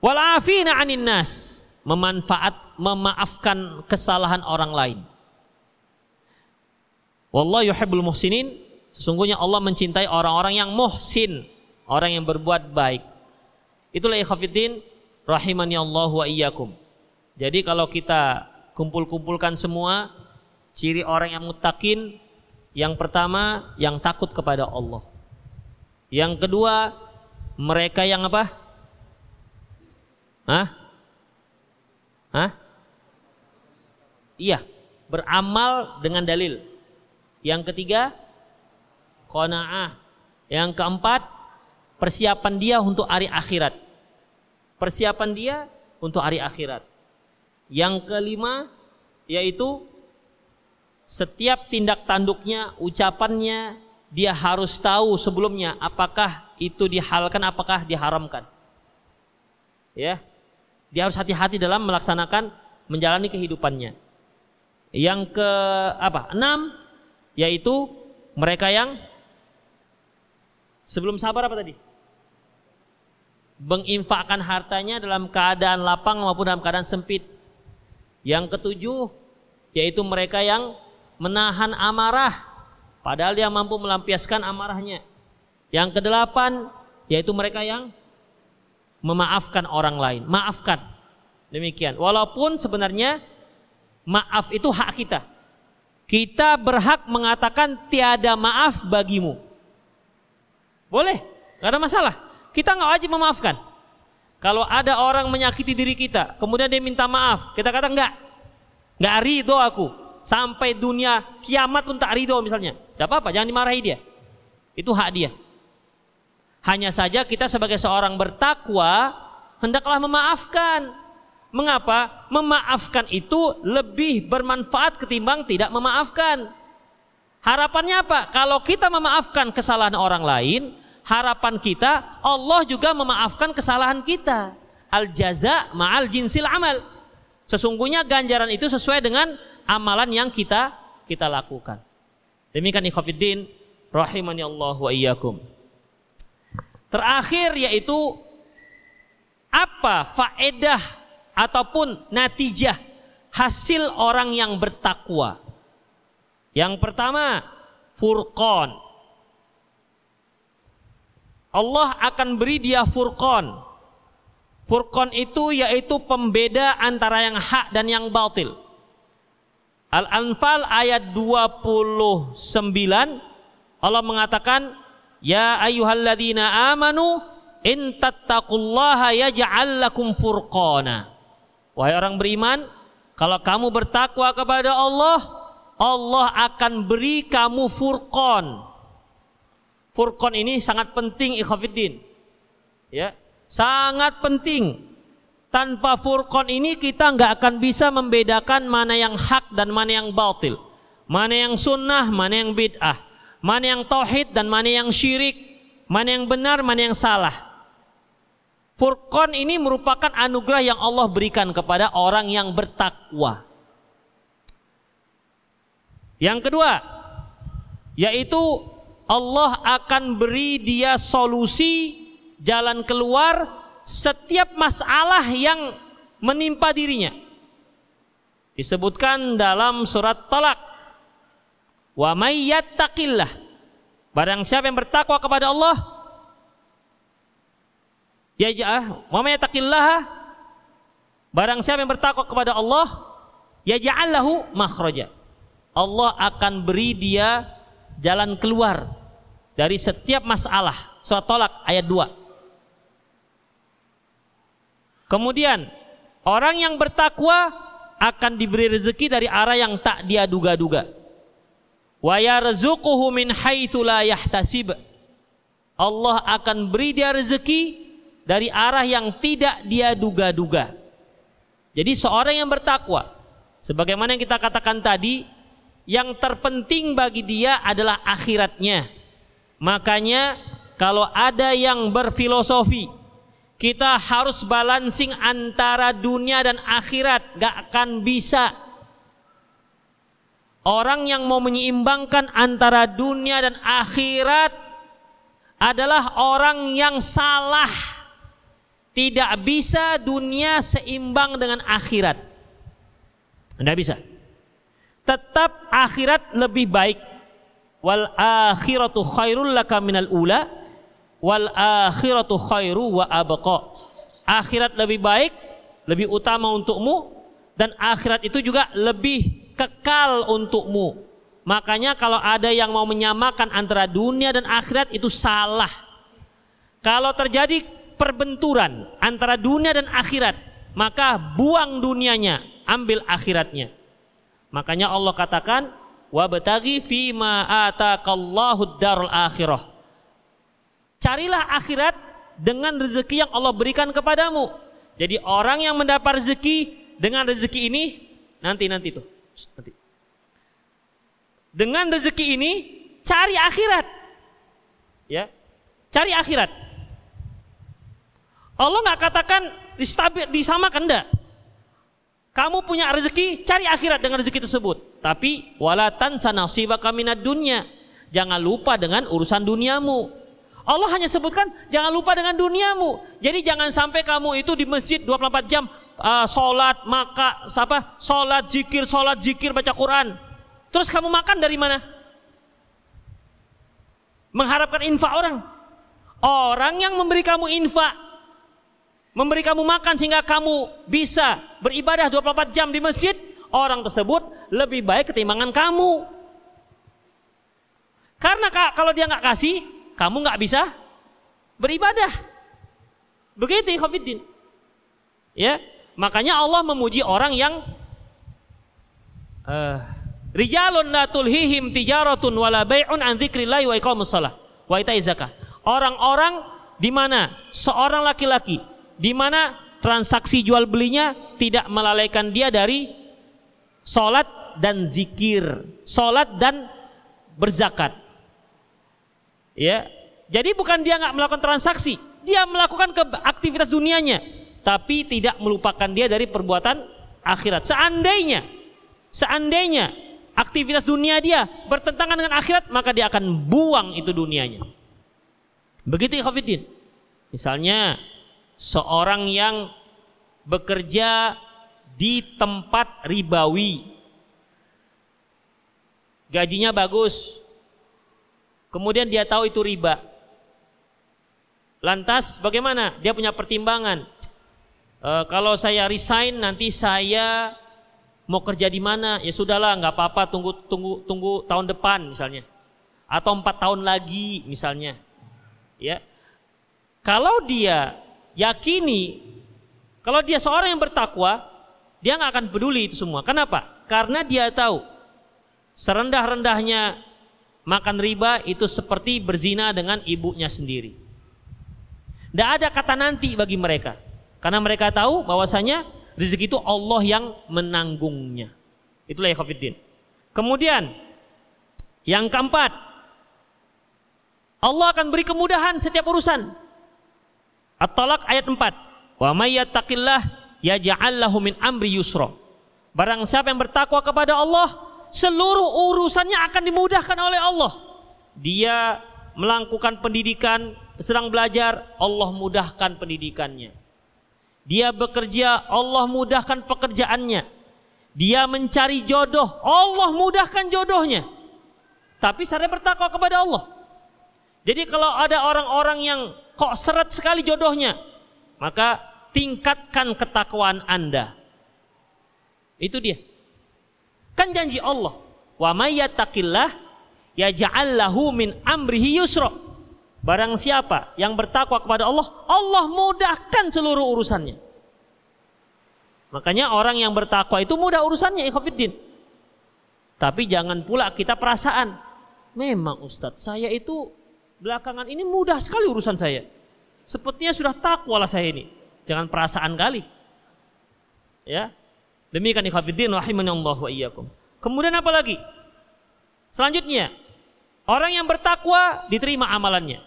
Walafina anin nas. Memanfaat, memaafkan kesalahan orang lain. Wallahu yuhibbul muhsinin. Sesungguhnya Allah mencintai orang-orang yang muhsin. Orang yang berbuat baik. Itulah ikhafidin rahimani Allah wa iyyakum. Jadi kalau kita kumpul-kumpulkan semua ciri orang yang mutakin yang pertama yang takut kepada Allah. Yang kedua mereka yang apa? Hah? Hah? Iya, beramal dengan dalil. Yang ketiga, qanaah. Yang keempat, persiapan dia untuk hari akhirat. Persiapan dia untuk hari akhirat. Yang kelima, yaitu setiap tindak tanduknya, ucapannya, dia harus tahu sebelumnya apakah itu dihalkan, apakah diharamkan. Ya, dia harus hati-hati dalam melaksanakan menjalani kehidupannya. Yang ke apa? Enam yaitu mereka yang sebelum sabar apa tadi? Menginfakkan hartanya dalam keadaan lapang maupun dalam keadaan sempit. Yang ketujuh yaitu mereka yang menahan amarah padahal dia mampu melampiaskan amarahnya. Yang kedelapan yaitu mereka yang memaafkan orang lain. Maafkan. Demikian. Walaupun sebenarnya maaf itu hak kita. kita berhak mengatakan tiada maaf bagimu. Boleh, nggak ada masalah. Kita nggak wajib memaafkan. Kalau ada orang menyakiti diri kita, kemudian dia minta maaf, kita kata enggak, nggak ridho aku. Sampai dunia kiamat pun tak ridho misalnya. Tidak apa-apa, jangan dimarahi dia. Itu hak dia. Hanya saja kita sebagai seorang bertakwa hendaklah memaafkan. Mengapa? Memaafkan itu lebih bermanfaat ketimbang tidak memaafkan. Harapannya apa? Kalau kita memaafkan kesalahan orang lain, harapan kita Allah juga memaafkan kesalahan kita. Al jaza ma'al jinsil amal. Sesungguhnya ganjaran itu sesuai dengan amalan yang kita kita lakukan. Demikian ikhwatiddin rahimani Allah wa iyyakum. Terakhir yaitu apa faedah ataupun natijah hasil orang yang bertakwa. Yang pertama, furqan. Allah akan beri dia furqan. Furqan itu yaitu pembeda antara yang hak dan yang batil. Al-Anfal ayat 29 Allah mengatakan Ya ayyuhalladzina amanu in tattaqullaha yaj'al lakum furqana. Wahai orang beriman, kalau kamu bertakwa kepada Allah, Allah akan beri kamu furqan. Furqan ini sangat penting ikhwatiddin. Ya, sangat penting. Tanpa furqan ini kita nggak akan bisa membedakan mana yang hak dan mana yang batil. Mana yang sunnah, mana yang bid'ah mana yang tauhid dan mana yang syirik, mana yang benar, mana yang salah. Furqan ini merupakan anugerah yang Allah berikan kepada orang yang bertakwa. Yang kedua, yaitu Allah akan beri dia solusi jalan keluar setiap masalah yang menimpa dirinya. Disebutkan dalam surat Talak Wa may yattaqillah. Barang siapa yang bertakwa kepada Allah ya ja'ah wa may yattaqillah barang siapa yang bertakwa kepada Allah ya ja'allahu makhraja. Allah akan beri dia jalan keluar dari setiap masalah. Surat Tolak ayat 2. Kemudian orang yang bertakwa akan diberi rezeki dari arah yang tak dia duga-duga wa yarzuquhu min haitsu la yahtasib. Allah akan beri dia rezeki dari arah yang tidak dia duga-duga. Jadi seorang yang bertakwa, sebagaimana yang kita katakan tadi, yang terpenting bagi dia adalah akhiratnya. Makanya kalau ada yang berfilosofi, kita harus balancing antara dunia dan akhirat, gak akan bisa Orang yang mau menyeimbangkan antara dunia dan akhirat adalah orang yang salah. Tidak bisa dunia seimbang dengan akhirat. Tidak bisa. Tetap akhirat lebih baik. Wal akhiratu khairul laka minal ula wal akhiratu khairu wa abqa. Akhirat lebih baik, lebih utama untukmu dan akhirat itu juga lebih kekal untukmu. Makanya kalau ada yang mau menyamakan antara dunia dan akhirat itu salah. Kalau terjadi perbenturan antara dunia dan akhirat, maka buang dunianya, ambil akhiratnya. Makanya Allah katakan, "Wa bataghi fima ataqallahu darul akhirah." Carilah akhirat dengan rezeki yang Allah berikan kepadamu. Jadi orang yang mendapat rezeki dengan rezeki ini nanti nanti tuh nanti. Dengan rezeki ini cari akhirat. Ya. Cari akhirat. Allah nggak katakan disamakan enggak. Kamu punya rezeki, cari akhirat dengan rezeki tersebut. Tapi walatan sanasiba kaminat dunia. Jangan lupa dengan urusan duniamu. Allah hanya sebutkan jangan lupa dengan duniamu. Jadi jangan sampai kamu itu di masjid 24 jam uh, sholat, maka apa? Sholat, zikir, sholat, zikir, baca Quran. Terus kamu makan dari mana? Mengharapkan infak orang. Orang yang memberi kamu infak, memberi kamu makan sehingga kamu bisa beribadah 24 jam di masjid, orang tersebut lebih baik ketimbangan kamu. Karena kalau dia nggak kasih, kamu nggak bisa beribadah. Begitu Khofiddin. Ya, makanya Allah memuji orang yang uh, rijalun la tulhihim tijaratun wala bai'un an dzikrillahi wa iqamus shalah wa ita'iz zakah. Orang-orang di mana seorang laki-laki di mana transaksi jual belinya tidak melalaikan dia dari salat dan zikir, salat dan berzakat. Ya. Jadi bukan dia nggak melakukan transaksi, dia melakukan ke aktivitas dunianya, tapi tidak melupakan dia dari perbuatan akhirat. Seandainya, seandainya aktivitas dunia dia bertentangan dengan akhirat, maka dia akan buang itu dunianya. Begitu ya Khafidin. Misalnya seorang yang bekerja di tempat ribawi. Gajinya bagus, Kemudian dia tahu itu riba. Lantas bagaimana? Dia punya pertimbangan. E, kalau saya resign nanti saya mau kerja di mana? Ya sudahlah, nggak apa-apa. Tunggu tunggu tunggu tahun depan misalnya, atau empat tahun lagi misalnya. Ya, kalau dia yakini, kalau dia seorang yang bertakwa, dia nggak akan peduli itu semua. Kenapa? Karena dia tahu serendah-rendahnya makan riba itu seperti berzina dengan ibunya sendiri. Tidak ada kata nanti bagi mereka. Karena mereka tahu bahwasanya rezeki itu Allah yang menanggungnya. Itulah ya Khafiddin. Kemudian yang keempat, Allah akan beri kemudahan setiap urusan. At-Talaq ayat 4. Wa may yattaqillah yaj'al lahu min amri yusra. Barang siapa yang bertakwa kepada Allah, seluruh urusannya akan dimudahkan oleh Allah. Dia melakukan pendidikan, sedang belajar, Allah mudahkan pendidikannya. Dia bekerja, Allah mudahkan pekerjaannya. Dia mencari jodoh, Allah mudahkan jodohnya. Tapi saya bertakwa kepada Allah. Jadi kalau ada orang-orang yang kok seret sekali jodohnya, maka tingkatkan ketakwaan Anda. Itu dia. Kan janji Allah. Wa may yattaqillah yaj'al lahu min amrihi yusra. Barang siapa yang bertakwa kepada Allah, Allah mudahkan seluruh urusannya. Makanya orang yang bertakwa itu mudah urusannya ikhwatiddin. Tapi jangan pula kita perasaan. Memang Ustadz, saya itu belakangan ini mudah sekali urusan saya. Sepertinya sudah takwa lah saya ini. Jangan perasaan kali. Ya, Demikian ikhwatiddin Allah wa iyyakum. Kemudian apa lagi? Selanjutnya, orang yang bertakwa diterima amalannya.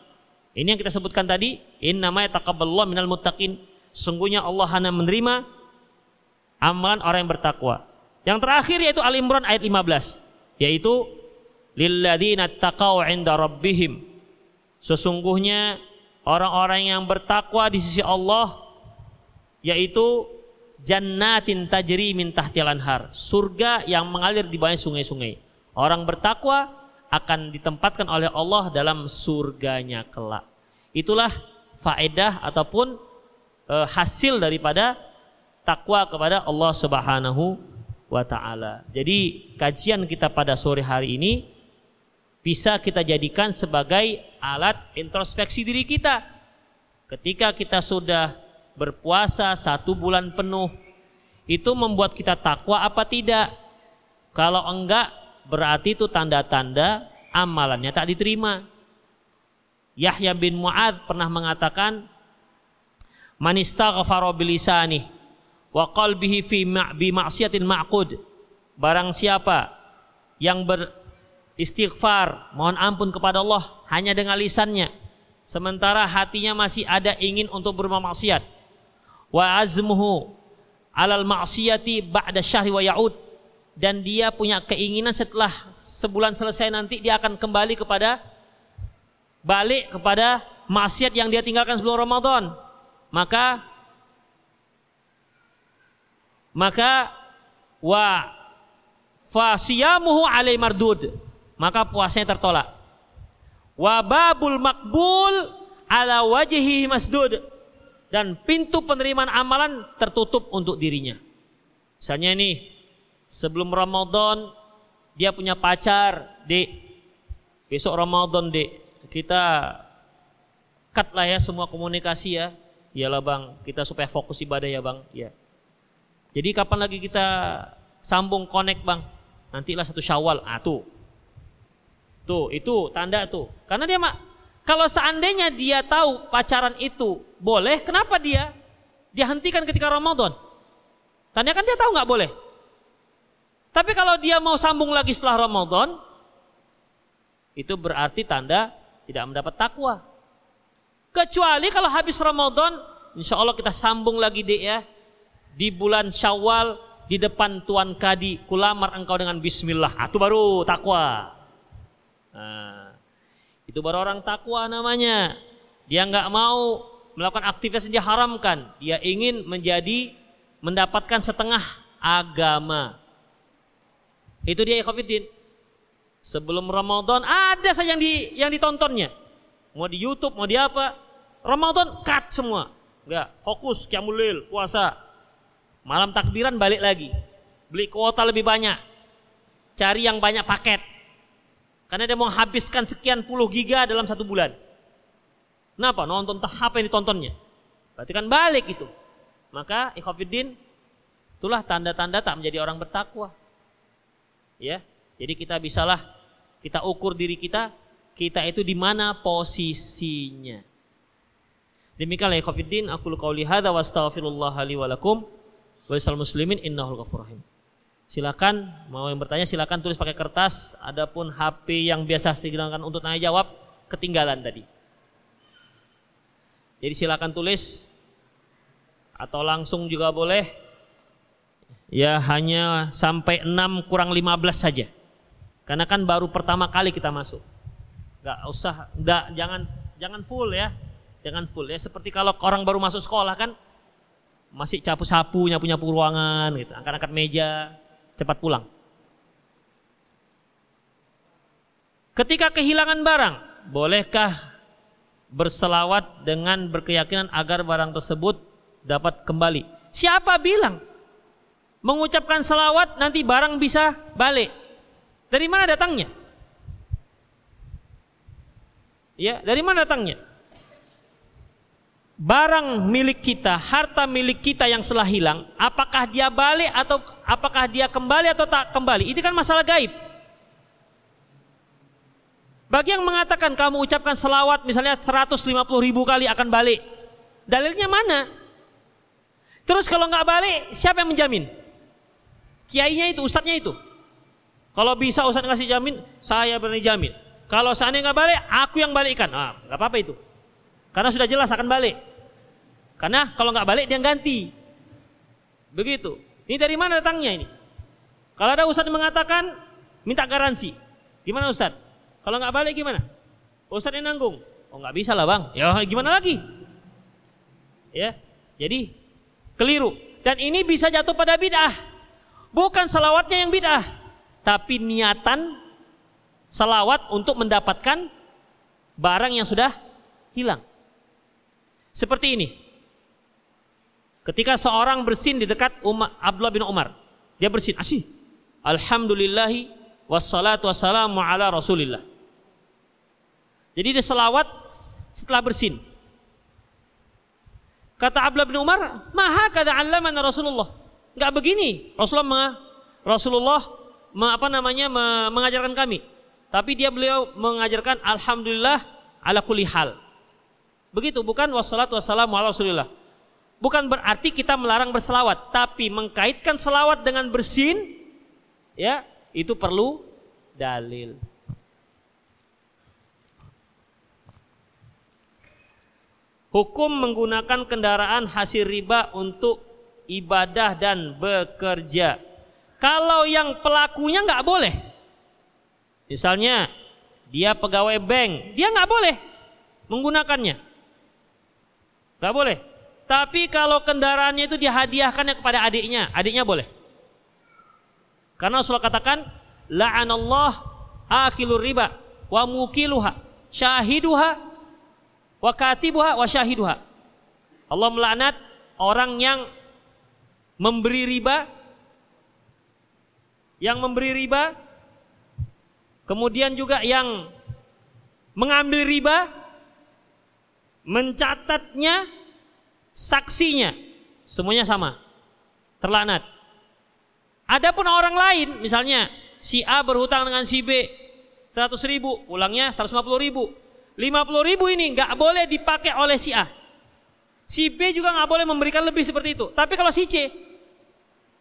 Ini yang kita sebutkan tadi, innamaya taqabbalallahu minal muttaqin. Sungguhnya Allah hanya menerima amalan orang yang bertakwa. Yang terakhir yaitu Al Imran ayat 15, yaitu lilladzina taqau 'inda rabbihim. Sesungguhnya orang-orang yang bertakwa di sisi Allah yaitu jannatin tajri min tahtil anhar, surga yang mengalir di bawah sungai-sungai. Orang bertakwa akan ditempatkan oleh Allah dalam surganya kelak. Itulah faedah ataupun e, hasil daripada takwa kepada Allah Subhanahu wa taala. Jadi kajian kita pada sore hari ini bisa kita jadikan sebagai alat introspeksi diri kita. Ketika kita sudah berpuasa satu bulan penuh itu membuat kita takwa apa tidak? Kalau enggak berarti itu tanda-tanda amalannya tak diterima. Yahya bin Mu'ad pernah mengatakan Man istaghfara bilisani wa qalbihi fi bi ma'siyatin ma'qud. Barang siapa yang beristighfar, mohon ampun kepada Allah hanya dengan lisannya, sementara hatinya masih ada ingin untuk bermaksiat wa azmuhu alal ma'siyati ba'da syahri wa ya'ud dan dia punya keinginan setelah sebulan selesai nanti dia akan kembali kepada balik kepada maksiat yang dia tinggalkan sebelum Ramadan. Maka maka wa fasiyamuhu alai mardud. Maka puasanya tertolak. Wa babul makbul ala wajhihi masdud. Dan pintu penerimaan amalan tertutup untuk dirinya. Misalnya ini sebelum Ramadan dia punya pacar, Dek. Besok Ramadan, Dek. Kita cut lah ya semua komunikasi ya. Iyalah Bang, kita supaya fokus ibadah ya Bang. Ya. Jadi kapan lagi kita sambung connect Bang? Nantilah satu Syawal. Ah tuh. Tuh, itu tanda tuh. Karena dia mak kalau seandainya dia tahu pacaran itu boleh, kenapa dia dia hentikan ketika Ramadan? Tanya kan dia tahu nggak boleh. Tapi kalau dia mau sambung lagi setelah Ramadan, itu berarti tanda tidak mendapat takwa. Kecuali kalau habis Ramadan, insya Allah kita sambung lagi deh ya. Di bulan Syawal di depan Tuan Kadi, kulamar engkau dengan Bismillah. Ah, itu baru takwa. Nah, itu baru orang takwa namanya. Dia nggak mau melakukan aktivitas yang diharamkan. Dia ingin menjadi mendapatkan setengah agama. Itu dia ikhwatiddin. Sebelum Ramadan ada saja yang di yang ditontonnya. Mau di YouTube, mau di apa? Ramadan cut semua. Enggak, fokus qiyamul puasa. Malam takbiran balik lagi. Beli kuota lebih banyak. Cari yang banyak paket. Karena dia mau habiskan sekian puluh giga dalam satu bulan. Kenapa? Nonton tahap yang ditontonnya. Berarti kan balik itu. Maka ikhwafiddin itulah tanda-tanda tak menjadi orang bertakwa. Ya. Jadi kita bisalah kita ukur diri kita, kita itu di mana posisinya. Demikianlah ikhwafiddin aku qauli hadza wa astaghfirullah li wa lakum wa muslimin innahul ghafurur rahim. Silakan mau yang bertanya silakan tulis pakai kertas. Adapun HP yang biasa digunakan untuk tanya jawab ketinggalan tadi. Jadi silakan tulis atau langsung juga boleh. Ya hanya sampai 6 kurang 15 saja. Karena kan baru pertama kali kita masuk. Gak usah, gak, jangan jangan full ya. Jangan full ya. Seperti kalau orang baru masuk sekolah kan masih capu-sapu, nyapu-nyapu ruangan gitu, angkat-angkat meja, cepat pulang. Ketika kehilangan barang, bolehkah berselawat dengan berkeyakinan agar barang tersebut dapat kembali? Siapa bilang mengucapkan selawat nanti barang bisa balik? Dari mana datangnya? Ya, dari mana datangnya? barang milik kita, harta milik kita yang setelah hilang, apakah dia balik atau apakah dia kembali atau tak kembali? Ini kan masalah gaib. Bagi yang mengatakan kamu ucapkan selawat misalnya 150 ribu kali akan balik. Dalilnya mana? Terus kalau nggak balik, siapa yang menjamin? Kiainya itu, ustadznya itu. Kalau bisa ustadz ngasih jamin, saya berani jamin. Kalau seandainya nggak balik, aku yang balikkan. Ah, nggak apa-apa itu. Karena sudah jelas akan balik. Karena kalau nggak balik dia ganti. Begitu. Ini dari mana datangnya ini? Kalau ada ustadz mengatakan minta garansi, gimana ustadz? Kalau nggak balik gimana? Ustadz yang nanggung. Oh nggak bisa lah bang. Ya gimana lagi? Ya, jadi keliru. Dan ini bisa jatuh pada bid'ah. Bukan salawatnya yang bid'ah, tapi niatan salawat untuk mendapatkan barang yang sudah hilang. Seperti ini. Ketika seorang bersin di dekat Umar, Abdullah bin Umar, dia bersin, asih. Alhamdulillahi wassalatu wassalamu ala rasulillah. Jadi dia selawat setelah bersin. Kata Abdullah bin Umar, maha allamana Rasulullah. Enggak begini. Rasulullah Rasulullah apa namanya mengajarkan kami. Tapi dia beliau mengajarkan alhamdulillah ala kulli hal. Begitu bukan wassalatu wassalamu ala Rasulillah. Bukan berarti kita melarang berselawat, tapi mengkaitkan selawat dengan bersin, ya itu perlu dalil. Hukum menggunakan kendaraan hasil riba untuk ibadah dan bekerja. Kalau yang pelakunya nggak boleh, misalnya dia pegawai bank, dia nggak boleh menggunakannya, nggak boleh. Tapi kalau kendaraannya itu dihadiahkannya kepada adiknya, adiknya boleh. Karena Rasulullah katakan, la'anallah akilur riba wa mukiluha syahiduha wa katibuha wa syahiduha. Allah melaknat orang yang memberi riba yang memberi riba, kemudian juga yang mengambil riba, mencatatnya, saksinya, semuanya sama. Terlanat. Adapun orang lain, misalnya si A berhutang dengan si B 100 ribu, pulangnya 150 ribu. 50 ribu ini nggak boleh dipakai oleh si A. Si B juga nggak boleh memberikan lebih seperti itu. Tapi kalau si C,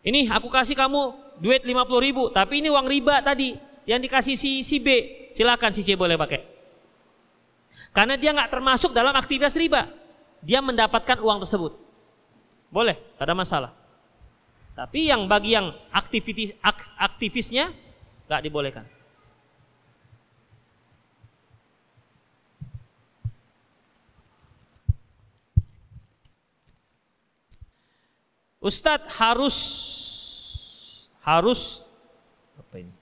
ini aku kasih kamu duit 50 ribu, tapi ini uang riba tadi yang dikasih si, si B, silakan si C boleh pakai. Karena dia nggak termasuk dalam aktivitas riba, dia mendapatkan uang tersebut. Boleh, tak ada masalah. Tapi yang bagi yang aktivitis, aktivisnya nggak dibolehkan. Ustadz harus harus apa ini?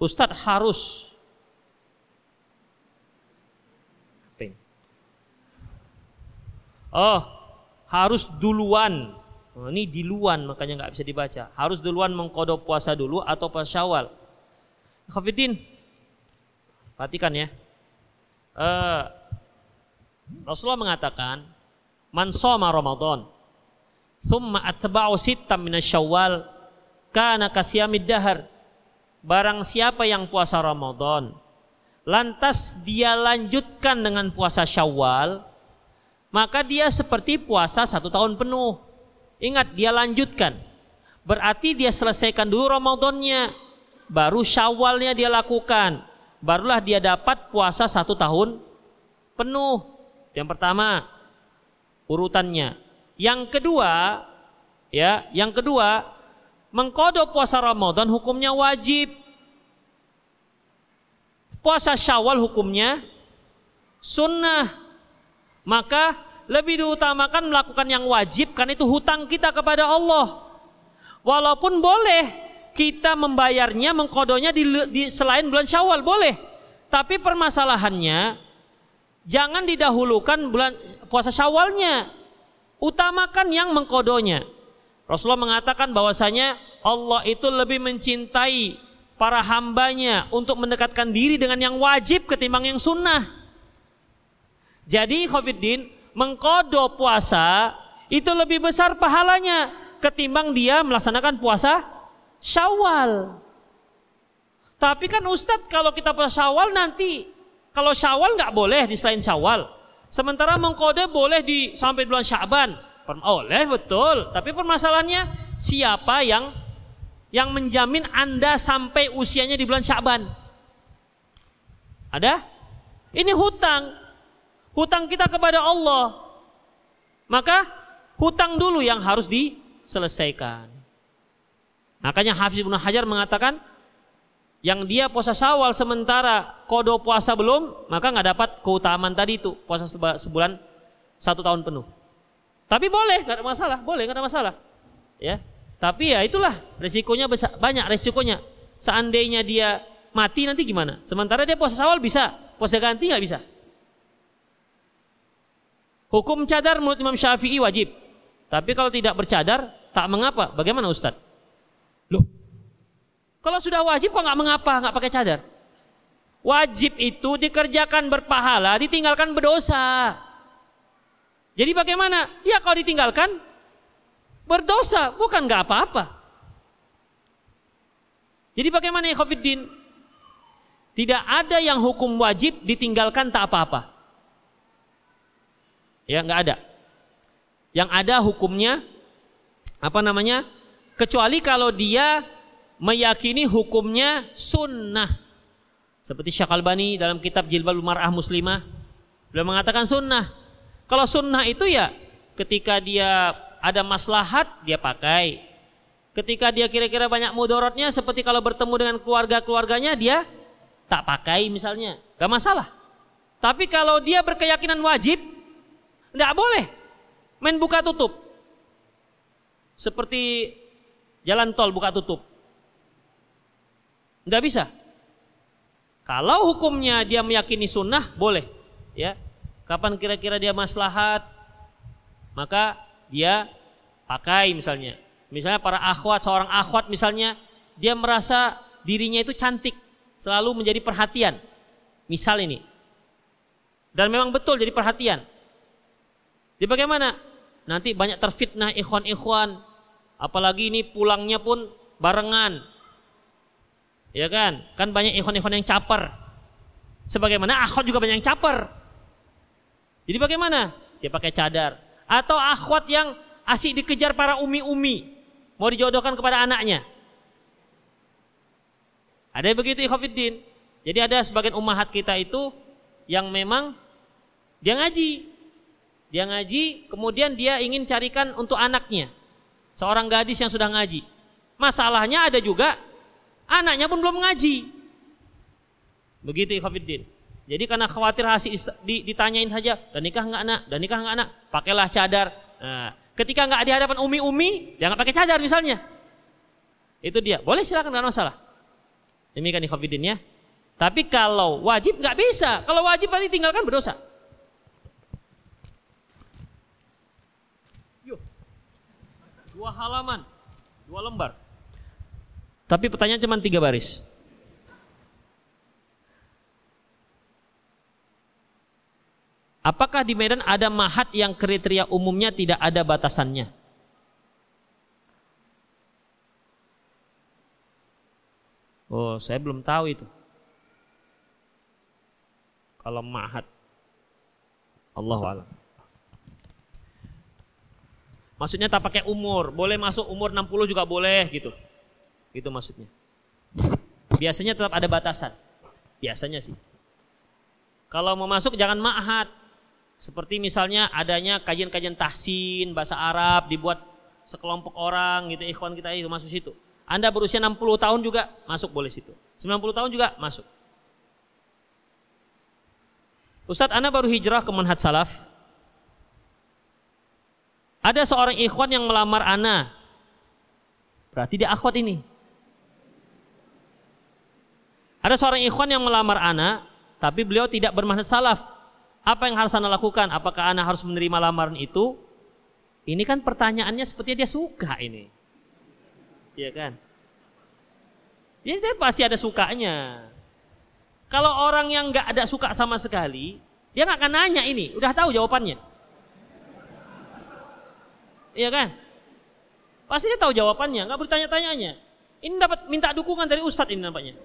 Ustadz harus apa ini? Oh, harus duluan. Oh, ini diluan makanya nggak bisa dibaca. Harus duluan mengkodok puasa dulu atau pas syawal. Khafidin, perhatikan ya. Uh, Rasulullah mengatakan, man soma Ramadan Thumma atba'u sittam minasyawal kana kasyamid dahar. Barang siapa yang puasa Ramadan, lantas dia lanjutkan dengan puasa Syawal, maka dia seperti puasa satu tahun penuh. Ingat, dia lanjutkan. Berarti dia selesaikan dulu Ramadannya, baru Syawalnya dia lakukan. Barulah dia dapat puasa satu tahun penuh. Yang pertama, urutannya. Yang kedua, ya, yang kedua, mengkodok puasa Ramadan hukumnya wajib. Puasa Syawal hukumnya sunnah. Maka lebih diutamakan melakukan yang wajib karena itu hutang kita kepada Allah. Walaupun boleh kita membayarnya, mengkodonya di, di selain bulan Syawal boleh. Tapi permasalahannya jangan didahulukan bulan puasa Syawalnya utamakan yang mengkodonya. Rasulullah mengatakan bahwasanya Allah itu lebih mencintai para hambanya untuk mendekatkan diri dengan yang wajib ketimbang yang sunnah. Jadi Khofiddin mengkodo puasa itu lebih besar pahalanya ketimbang dia melaksanakan puasa syawal. Tapi kan Ustadz kalau kita puasa syawal nanti kalau syawal nggak boleh di selain syawal. Sementara mengkode boleh di sampai bulan Syaban. Oleh betul, tapi permasalahannya siapa yang yang menjamin Anda sampai usianya di bulan Syaban? Ada? Ini hutang. Hutang kita kepada Allah. Maka hutang dulu yang harus diselesaikan. Makanya Hafiz Ibnu Hajar mengatakan yang dia puasa Syawal sementara kodo puasa belum, maka nggak dapat keutamaan tadi itu puasa sebulan satu tahun penuh. Tapi boleh, nggak ada masalah, boleh nggak ada masalah. Ya, tapi ya itulah resikonya besar, banyak resikonya. Seandainya dia mati nanti gimana? Sementara dia puasa Syawal bisa, puasa ganti nggak bisa. Hukum cadar menurut Imam Syafi'i wajib. Tapi kalau tidak bercadar, tak mengapa. Bagaimana Ustadz? Loh, kalau sudah wajib kok nggak mengapa, nggak pakai cadar? Wajib itu dikerjakan berpahala, ditinggalkan berdosa. Jadi bagaimana? Ya kalau ditinggalkan berdosa, bukan nggak apa-apa. Jadi bagaimana ya Khofiddin? Tidak ada yang hukum wajib ditinggalkan tak apa-apa. Ya nggak ada. Yang ada hukumnya apa namanya? Kecuali kalau dia meyakini hukumnya sunnah. Seperti Syekh Albani dalam kitab Jilbab Mar'ah Muslimah beliau mengatakan sunnah. Kalau sunnah itu ya ketika dia ada maslahat dia pakai. Ketika dia kira-kira banyak mudorotnya seperti kalau bertemu dengan keluarga-keluarganya dia tak pakai misalnya. Gak masalah. Tapi kalau dia berkeyakinan wajib, tidak boleh main buka tutup. Seperti jalan tol buka tutup. Nggak bisa. Kalau hukumnya dia meyakini sunnah boleh, ya. Kapan kira-kira dia maslahat, maka dia pakai misalnya. Misalnya para akhwat, seorang akhwat misalnya dia merasa dirinya itu cantik, selalu menjadi perhatian. Misal ini. Dan memang betul jadi perhatian. Jadi bagaimana? Nanti banyak terfitnah ikhwan-ikhwan. Apalagi ini pulangnya pun barengan. Ya kan? Kan banyak ikhwan-ikhwan yang caper. Sebagaimana akhwat juga banyak yang caper. Jadi bagaimana? Dia pakai cadar. Atau akhwat yang asik dikejar para umi-umi. Mau dijodohkan kepada anaknya. Ada yang begitu ikhwafiddin. Jadi ada sebagian umahat kita itu yang memang dia ngaji. Dia ngaji, kemudian dia ingin carikan untuk anaknya. Seorang gadis yang sudah ngaji. Masalahnya ada juga anaknya pun belum ngaji. Begitu ikhwafiddin. Jadi karena khawatir hasil ditanyain saja, dan nikah nggak anak, dan nikah nggak anak, pakailah cadar. Nah, ketika nggak di hadapan umi-umi, dia nggak pakai cadar misalnya. Itu dia. Boleh silakan nggak masalah. Demikian ikhwafiddin ya. Tapi kalau wajib nggak bisa. Kalau wajib pasti tinggalkan berdosa. Yuk. Dua halaman, dua lembar. Tapi pertanyaan cuma tiga baris. Apakah di Medan ada mahat yang kriteria umumnya tidak ada batasannya? Oh, saya belum tahu itu. Kalau ma'had. Allahu alam. Maksudnya tak pakai umur, boleh masuk umur 60 juga boleh gitu. Gitu maksudnya. Biasanya tetap ada batasan. Biasanya sih. Kalau mau masuk jangan ma'had. Seperti misalnya adanya kajian-kajian tahsin bahasa Arab dibuat sekelompok orang gitu ikhwan kita itu masuk situ. Anda berusia 60 tahun juga masuk boleh situ. 90 tahun juga masuk. Ustadz Anda baru hijrah ke manhaj salaf. Ada seorang ikhwan yang melamar Ana. Berarti dia akhwat ini. Ada seorang ikhwan yang melamar Ana, tapi beliau tidak bermanhaj salaf. Apa yang harus Ana lakukan? Apakah Ana harus menerima lamaran itu? Ini kan pertanyaannya sepertinya dia suka ini. Iya kan? Ya dia pasti ada sukanya. Kalau orang yang nggak ada suka sama sekali, dia nggak akan nanya ini, udah tahu jawabannya. Iya kan? Pasti dia tahu jawabannya, nggak bertanya-tanyanya. Ini dapat minta dukungan dari ustadz ini nampaknya.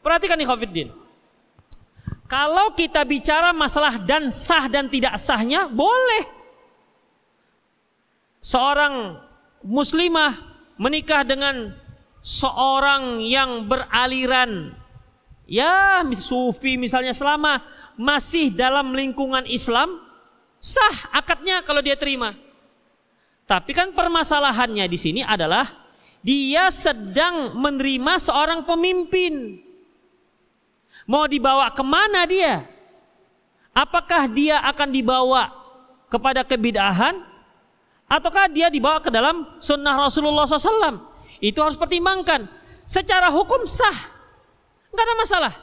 Perhatikan nih Khofiddin. Kalau kita bicara masalah dan sah dan tidak sahnya, boleh seorang muslimah menikah dengan seorang yang beraliran ya sufi misalnya selama masih dalam lingkungan Islam sah akadnya kalau dia terima. Tapi kan permasalahannya di sini adalah dia sedang menerima seorang pemimpin. Mau dibawa ke mana dia? Apakah dia akan dibawa kepada kebidahan? Ataukah dia dibawa ke dalam sunnah Rasulullah SAW itu harus pertimbangkan. Secara hukum sah. Nggak ada masalah.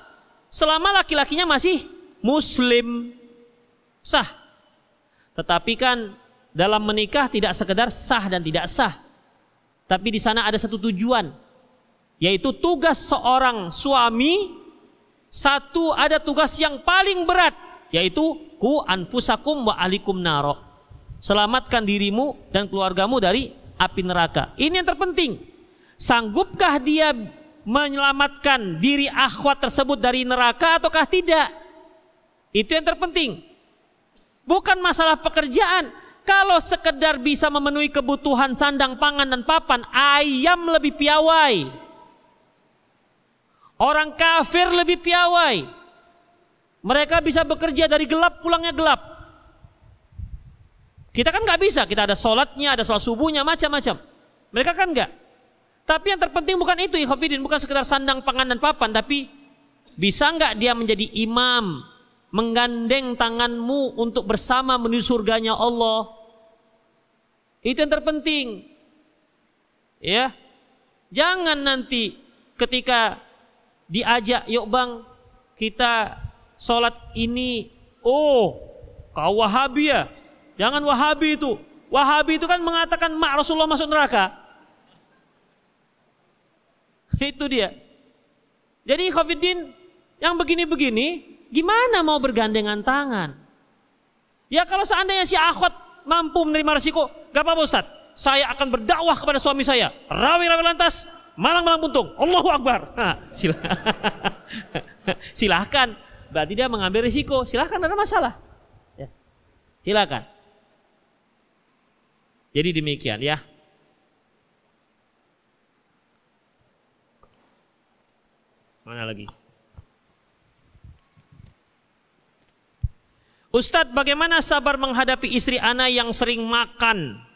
Selama laki-lakinya masih muslim. Sah. Tetapi kan dalam menikah tidak sekedar sah dan tidak sah. Tapi di sana ada satu tujuan yaitu tugas seorang suami satu ada tugas yang paling berat yaitu ku anfusakum wa alikum naro Selamatkan dirimu dan keluargamu dari api neraka. Ini yang terpenting. Sanggupkah dia menyelamatkan diri akhwat tersebut dari neraka ataukah tidak? Itu yang terpenting. Bukan masalah pekerjaan. Kalau sekedar bisa memenuhi kebutuhan sandang pangan dan papan, ayam lebih piawai. Orang kafir lebih piawai. Mereka bisa bekerja dari gelap pulangnya gelap. Kita kan nggak bisa, kita ada sholatnya, ada sholat subuhnya, macam-macam. Mereka kan nggak. Tapi yang terpenting bukan itu, ikhwafidin, bukan sekedar sandang pangan dan papan, tapi bisa nggak dia menjadi imam, menggandeng tanganmu untuk bersama menuju surganya Allah. Itu yang terpenting. Ya. Jangan nanti ketika diajak, yuk bang, kita sholat ini, oh kau wahabi ya, Jangan Wahabi itu. Wahabi itu kan mengatakan mak Rasulullah masuk neraka. Itu dia. Jadi Khofidin yang begini-begini gimana mau bergandengan tangan? Ya kalau seandainya si akhwat mampu menerima resiko, gak apa-apa Ustaz. Saya akan berdakwah kepada suami saya. Rawi-rawi lantas, malang-malang buntung. Allahu Akbar. Nah, silahkan. Berarti dia mengambil risiko. Silahkan, ada masalah. Ya. Silahkan. Jadi demikian ya. Mana lagi? Ustadz bagaimana sabar menghadapi istri anak yang sering makan?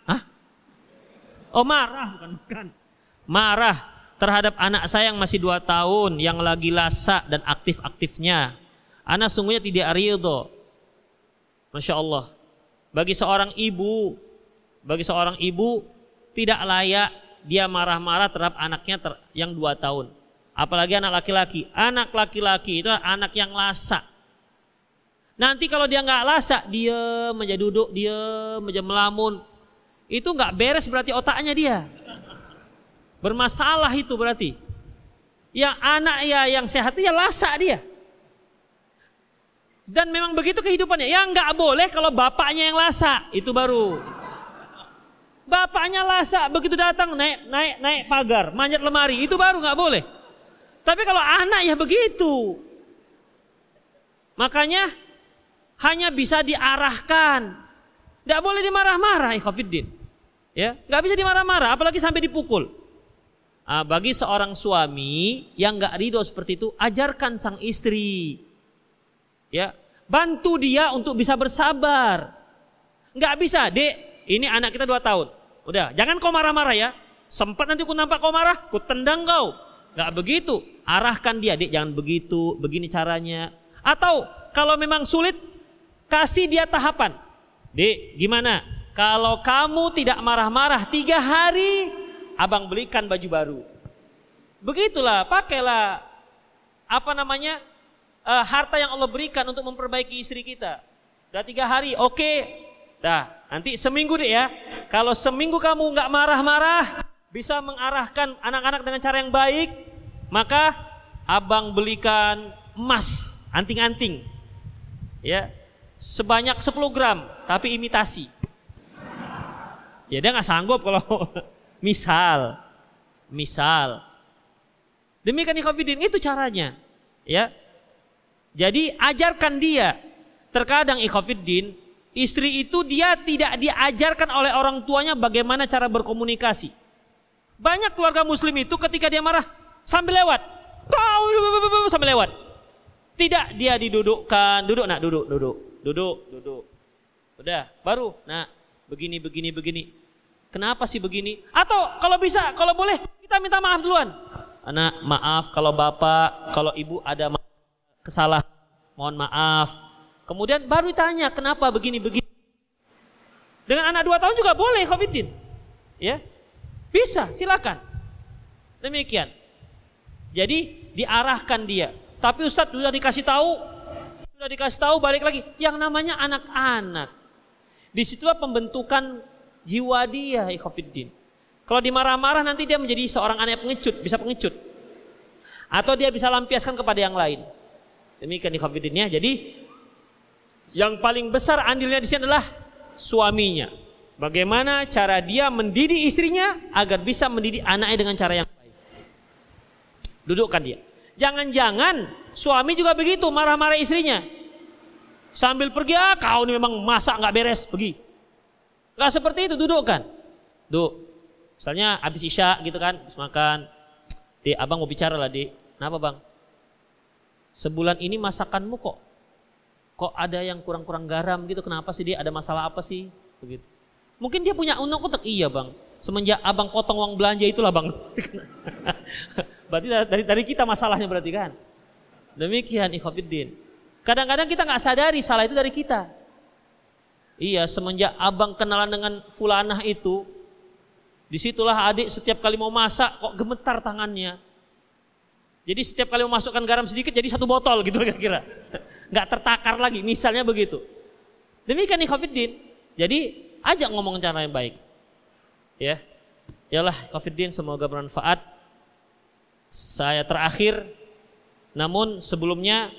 Oh marah bukan bukan. Marah terhadap anak saya yang masih dua tahun yang lagi lasa dan aktif-aktifnya. Anak sungguhnya tidak ridho. Masya Allah. Bagi seorang ibu, bagi seorang ibu tidak layak dia marah-marah terhadap anaknya yang dua tahun. Apalagi anak laki-laki. Anak laki-laki itu anak yang lasa. Nanti kalau dia nggak lasa, dia menjadi duduk, dia menjadi melamun. Itu nggak beres berarti otaknya dia. Bermasalah itu berarti. Yang anak ya yang sehat ya lasa dia. Dan memang begitu kehidupannya. Yang nggak boleh kalau bapaknya yang lasa, itu baru. Bapaknya lasa, begitu datang naik naik naik pagar, manjat lemari, itu baru nggak boleh. Tapi kalau anak ya begitu. Makanya hanya bisa diarahkan. Tidak boleh dimarah-marah, ikhafidin. Ya, nggak bisa dimarah-marah, apalagi sampai dipukul. Nah, bagi seorang suami yang nggak ridho seperti itu, ajarkan sang istri. Ya, bantu dia untuk bisa bersabar. Nggak bisa, dek, ini anak kita dua tahun. Udah, jangan kau marah-marah ya. Sempat nanti ku nampak kau marah, ku tendang kau. Nggak begitu. Arahkan dia, dek jangan begitu, begini caranya. Atau kalau memang sulit, kasih dia tahapan. Dek, gimana? Kalau kamu tidak marah-marah tiga hari, abang belikan baju baru. Begitulah, pakailah apa namanya uh, harta yang Allah berikan untuk memperbaiki istri kita. Udah tiga hari, oke. Okay. Dah, nanti seminggu deh ya. Kalau seminggu kamu nggak marah-marah, bisa mengarahkan anak-anak dengan cara yang baik, maka abang belikan emas, anting-anting. Ya, sebanyak 10 gram, tapi imitasi. Ya dia nggak sanggup kalau misal, misal. Demikian ikhwafidin itu caranya. Ya. Jadi ajarkan dia. Terkadang ikhwafidin istri itu dia tidak diajarkan oleh orang tuanya bagaimana cara berkomunikasi. Banyak keluarga muslim itu ketika dia marah sambil lewat. Tahu sambil lewat. Tidak dia didudukkan, duduk nak duduk, duduk, duduk, duduk. Udah, baru nah begini begini begini. Kenapa sih begini? Atau kalau bisa, kalau boleh kita minta maaf duluan. Anak, maaf kalau bapak, kalau ibu ada kesalahan, mohon maaf. Kemudian baru ditanya kenapa begini begini. Dengan anak dua tahun juga boleh Covidin. Ya, bisa, silakan. Demikian. Jadi diarahkan dia. Tapi Ustadz sudah dikasih tahu, sudah dikasih tahu balik lagi. Yang namanya anak-anak. Di situlah pembentukan jiwa dia, ikhofiddin. Kalau dimarah-marah nanti dia menjadi seorang anak pengecut, bisa pengecut. Atau dia bisa lampiaskan kepada yang lain. Demikian ikhofiddinnya. Jadi yang paling besar andilnya di sini adalah suaminya. Bagaimana cara dia mendidik istrinya agar bisa mendidik anaknya dengan cara yang baik. Dudukkan dia. Jangan-jangan suami juga begitu marah-marah istrinya. Sambil pergi, ah kau ini memang masak nggak beres, pergi. Gak seperti itu, dudukkan. Duduk. Misalnya habis isya gitu kan, habis makan. Di abang mau bicara lah, di. Kenapa bang? Sebulan ini masakanmu kok kok ada yang kurang-kurang garam gitu kenapa sih dia ada masalah apa sih begitu Mungkin dia punya undang kotak. Iya bang. Semenjak abang potong uang belanja itulah bang. berarti dari, dari kita masalahnya berarti kan. Demikian ikhwafiddin. Kadang-kadang kita nggak sadari salah itu dari kita. Iya semenjak abang kenalan dengan fulanah itu. Di situlah adik setiap kali mau masak kok gemetar tangannya. Jadi setiap kali memasukkan garam sedikit jadi satu botol gitu kira-kira. Nggak tertakar lagi misalnya begitu. Demikian ikhwafiddin. Jadi ajak ngomong cara yang baik. Ya. Yalah, Covidin semoga bermanfaat. saya terakhir namun sebelumnya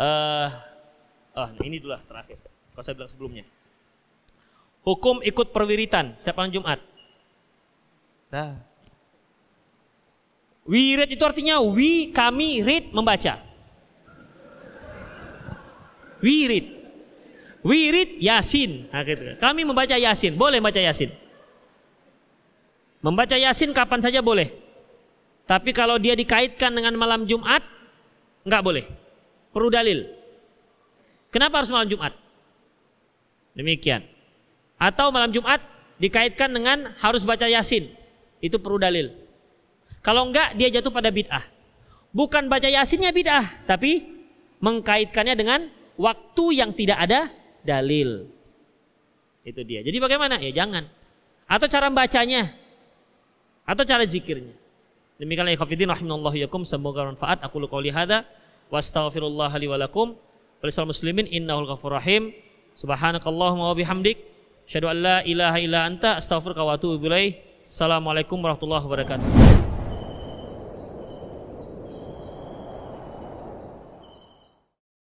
uh, oh, ini dulu terakhir. Kalau saya bilang sebelumnya. Hukum ikut perwiritan setiap malam Jumat. Nah. Wirid itu artinya wi kami read membaca. Wirid. Wirid Yasin. Nah, gitu. Kami membaca Yasin. Boleh baca Yasin. Membaca Yasin kapan saja boleh. Tapi kalau dia dikaitkan dengan malam Jumat, nggak boleh. Perlu dalil. Kenapa harus malam Jumat? Demikian. Atau malam Jumat dikaitkan dengan harus baca Yasin. Itu perlu dalil. Kalau enggak dia jatuh pada bid'ah. Bukan baca Yasinnya bid'ah, tapi mengkaitkannya dengan waktu yang tidak ada dalil. Itu dia. Jadi bagaimana? Ya jangan. Atau cara bacanya. Atau cara zikirnya. Demikianlah ikhwatiddin rahimallahu yakum semoga bermanfaat. Aku lu qouli hadza wa muslimin innahul ghafurur rahim. Subhanakallahumma wa bihamdik asyhadu an la ilaha illa anta astaghfiruka wa atubu ilaik. Assalamualaikum warahmatullahi wabarakatuh.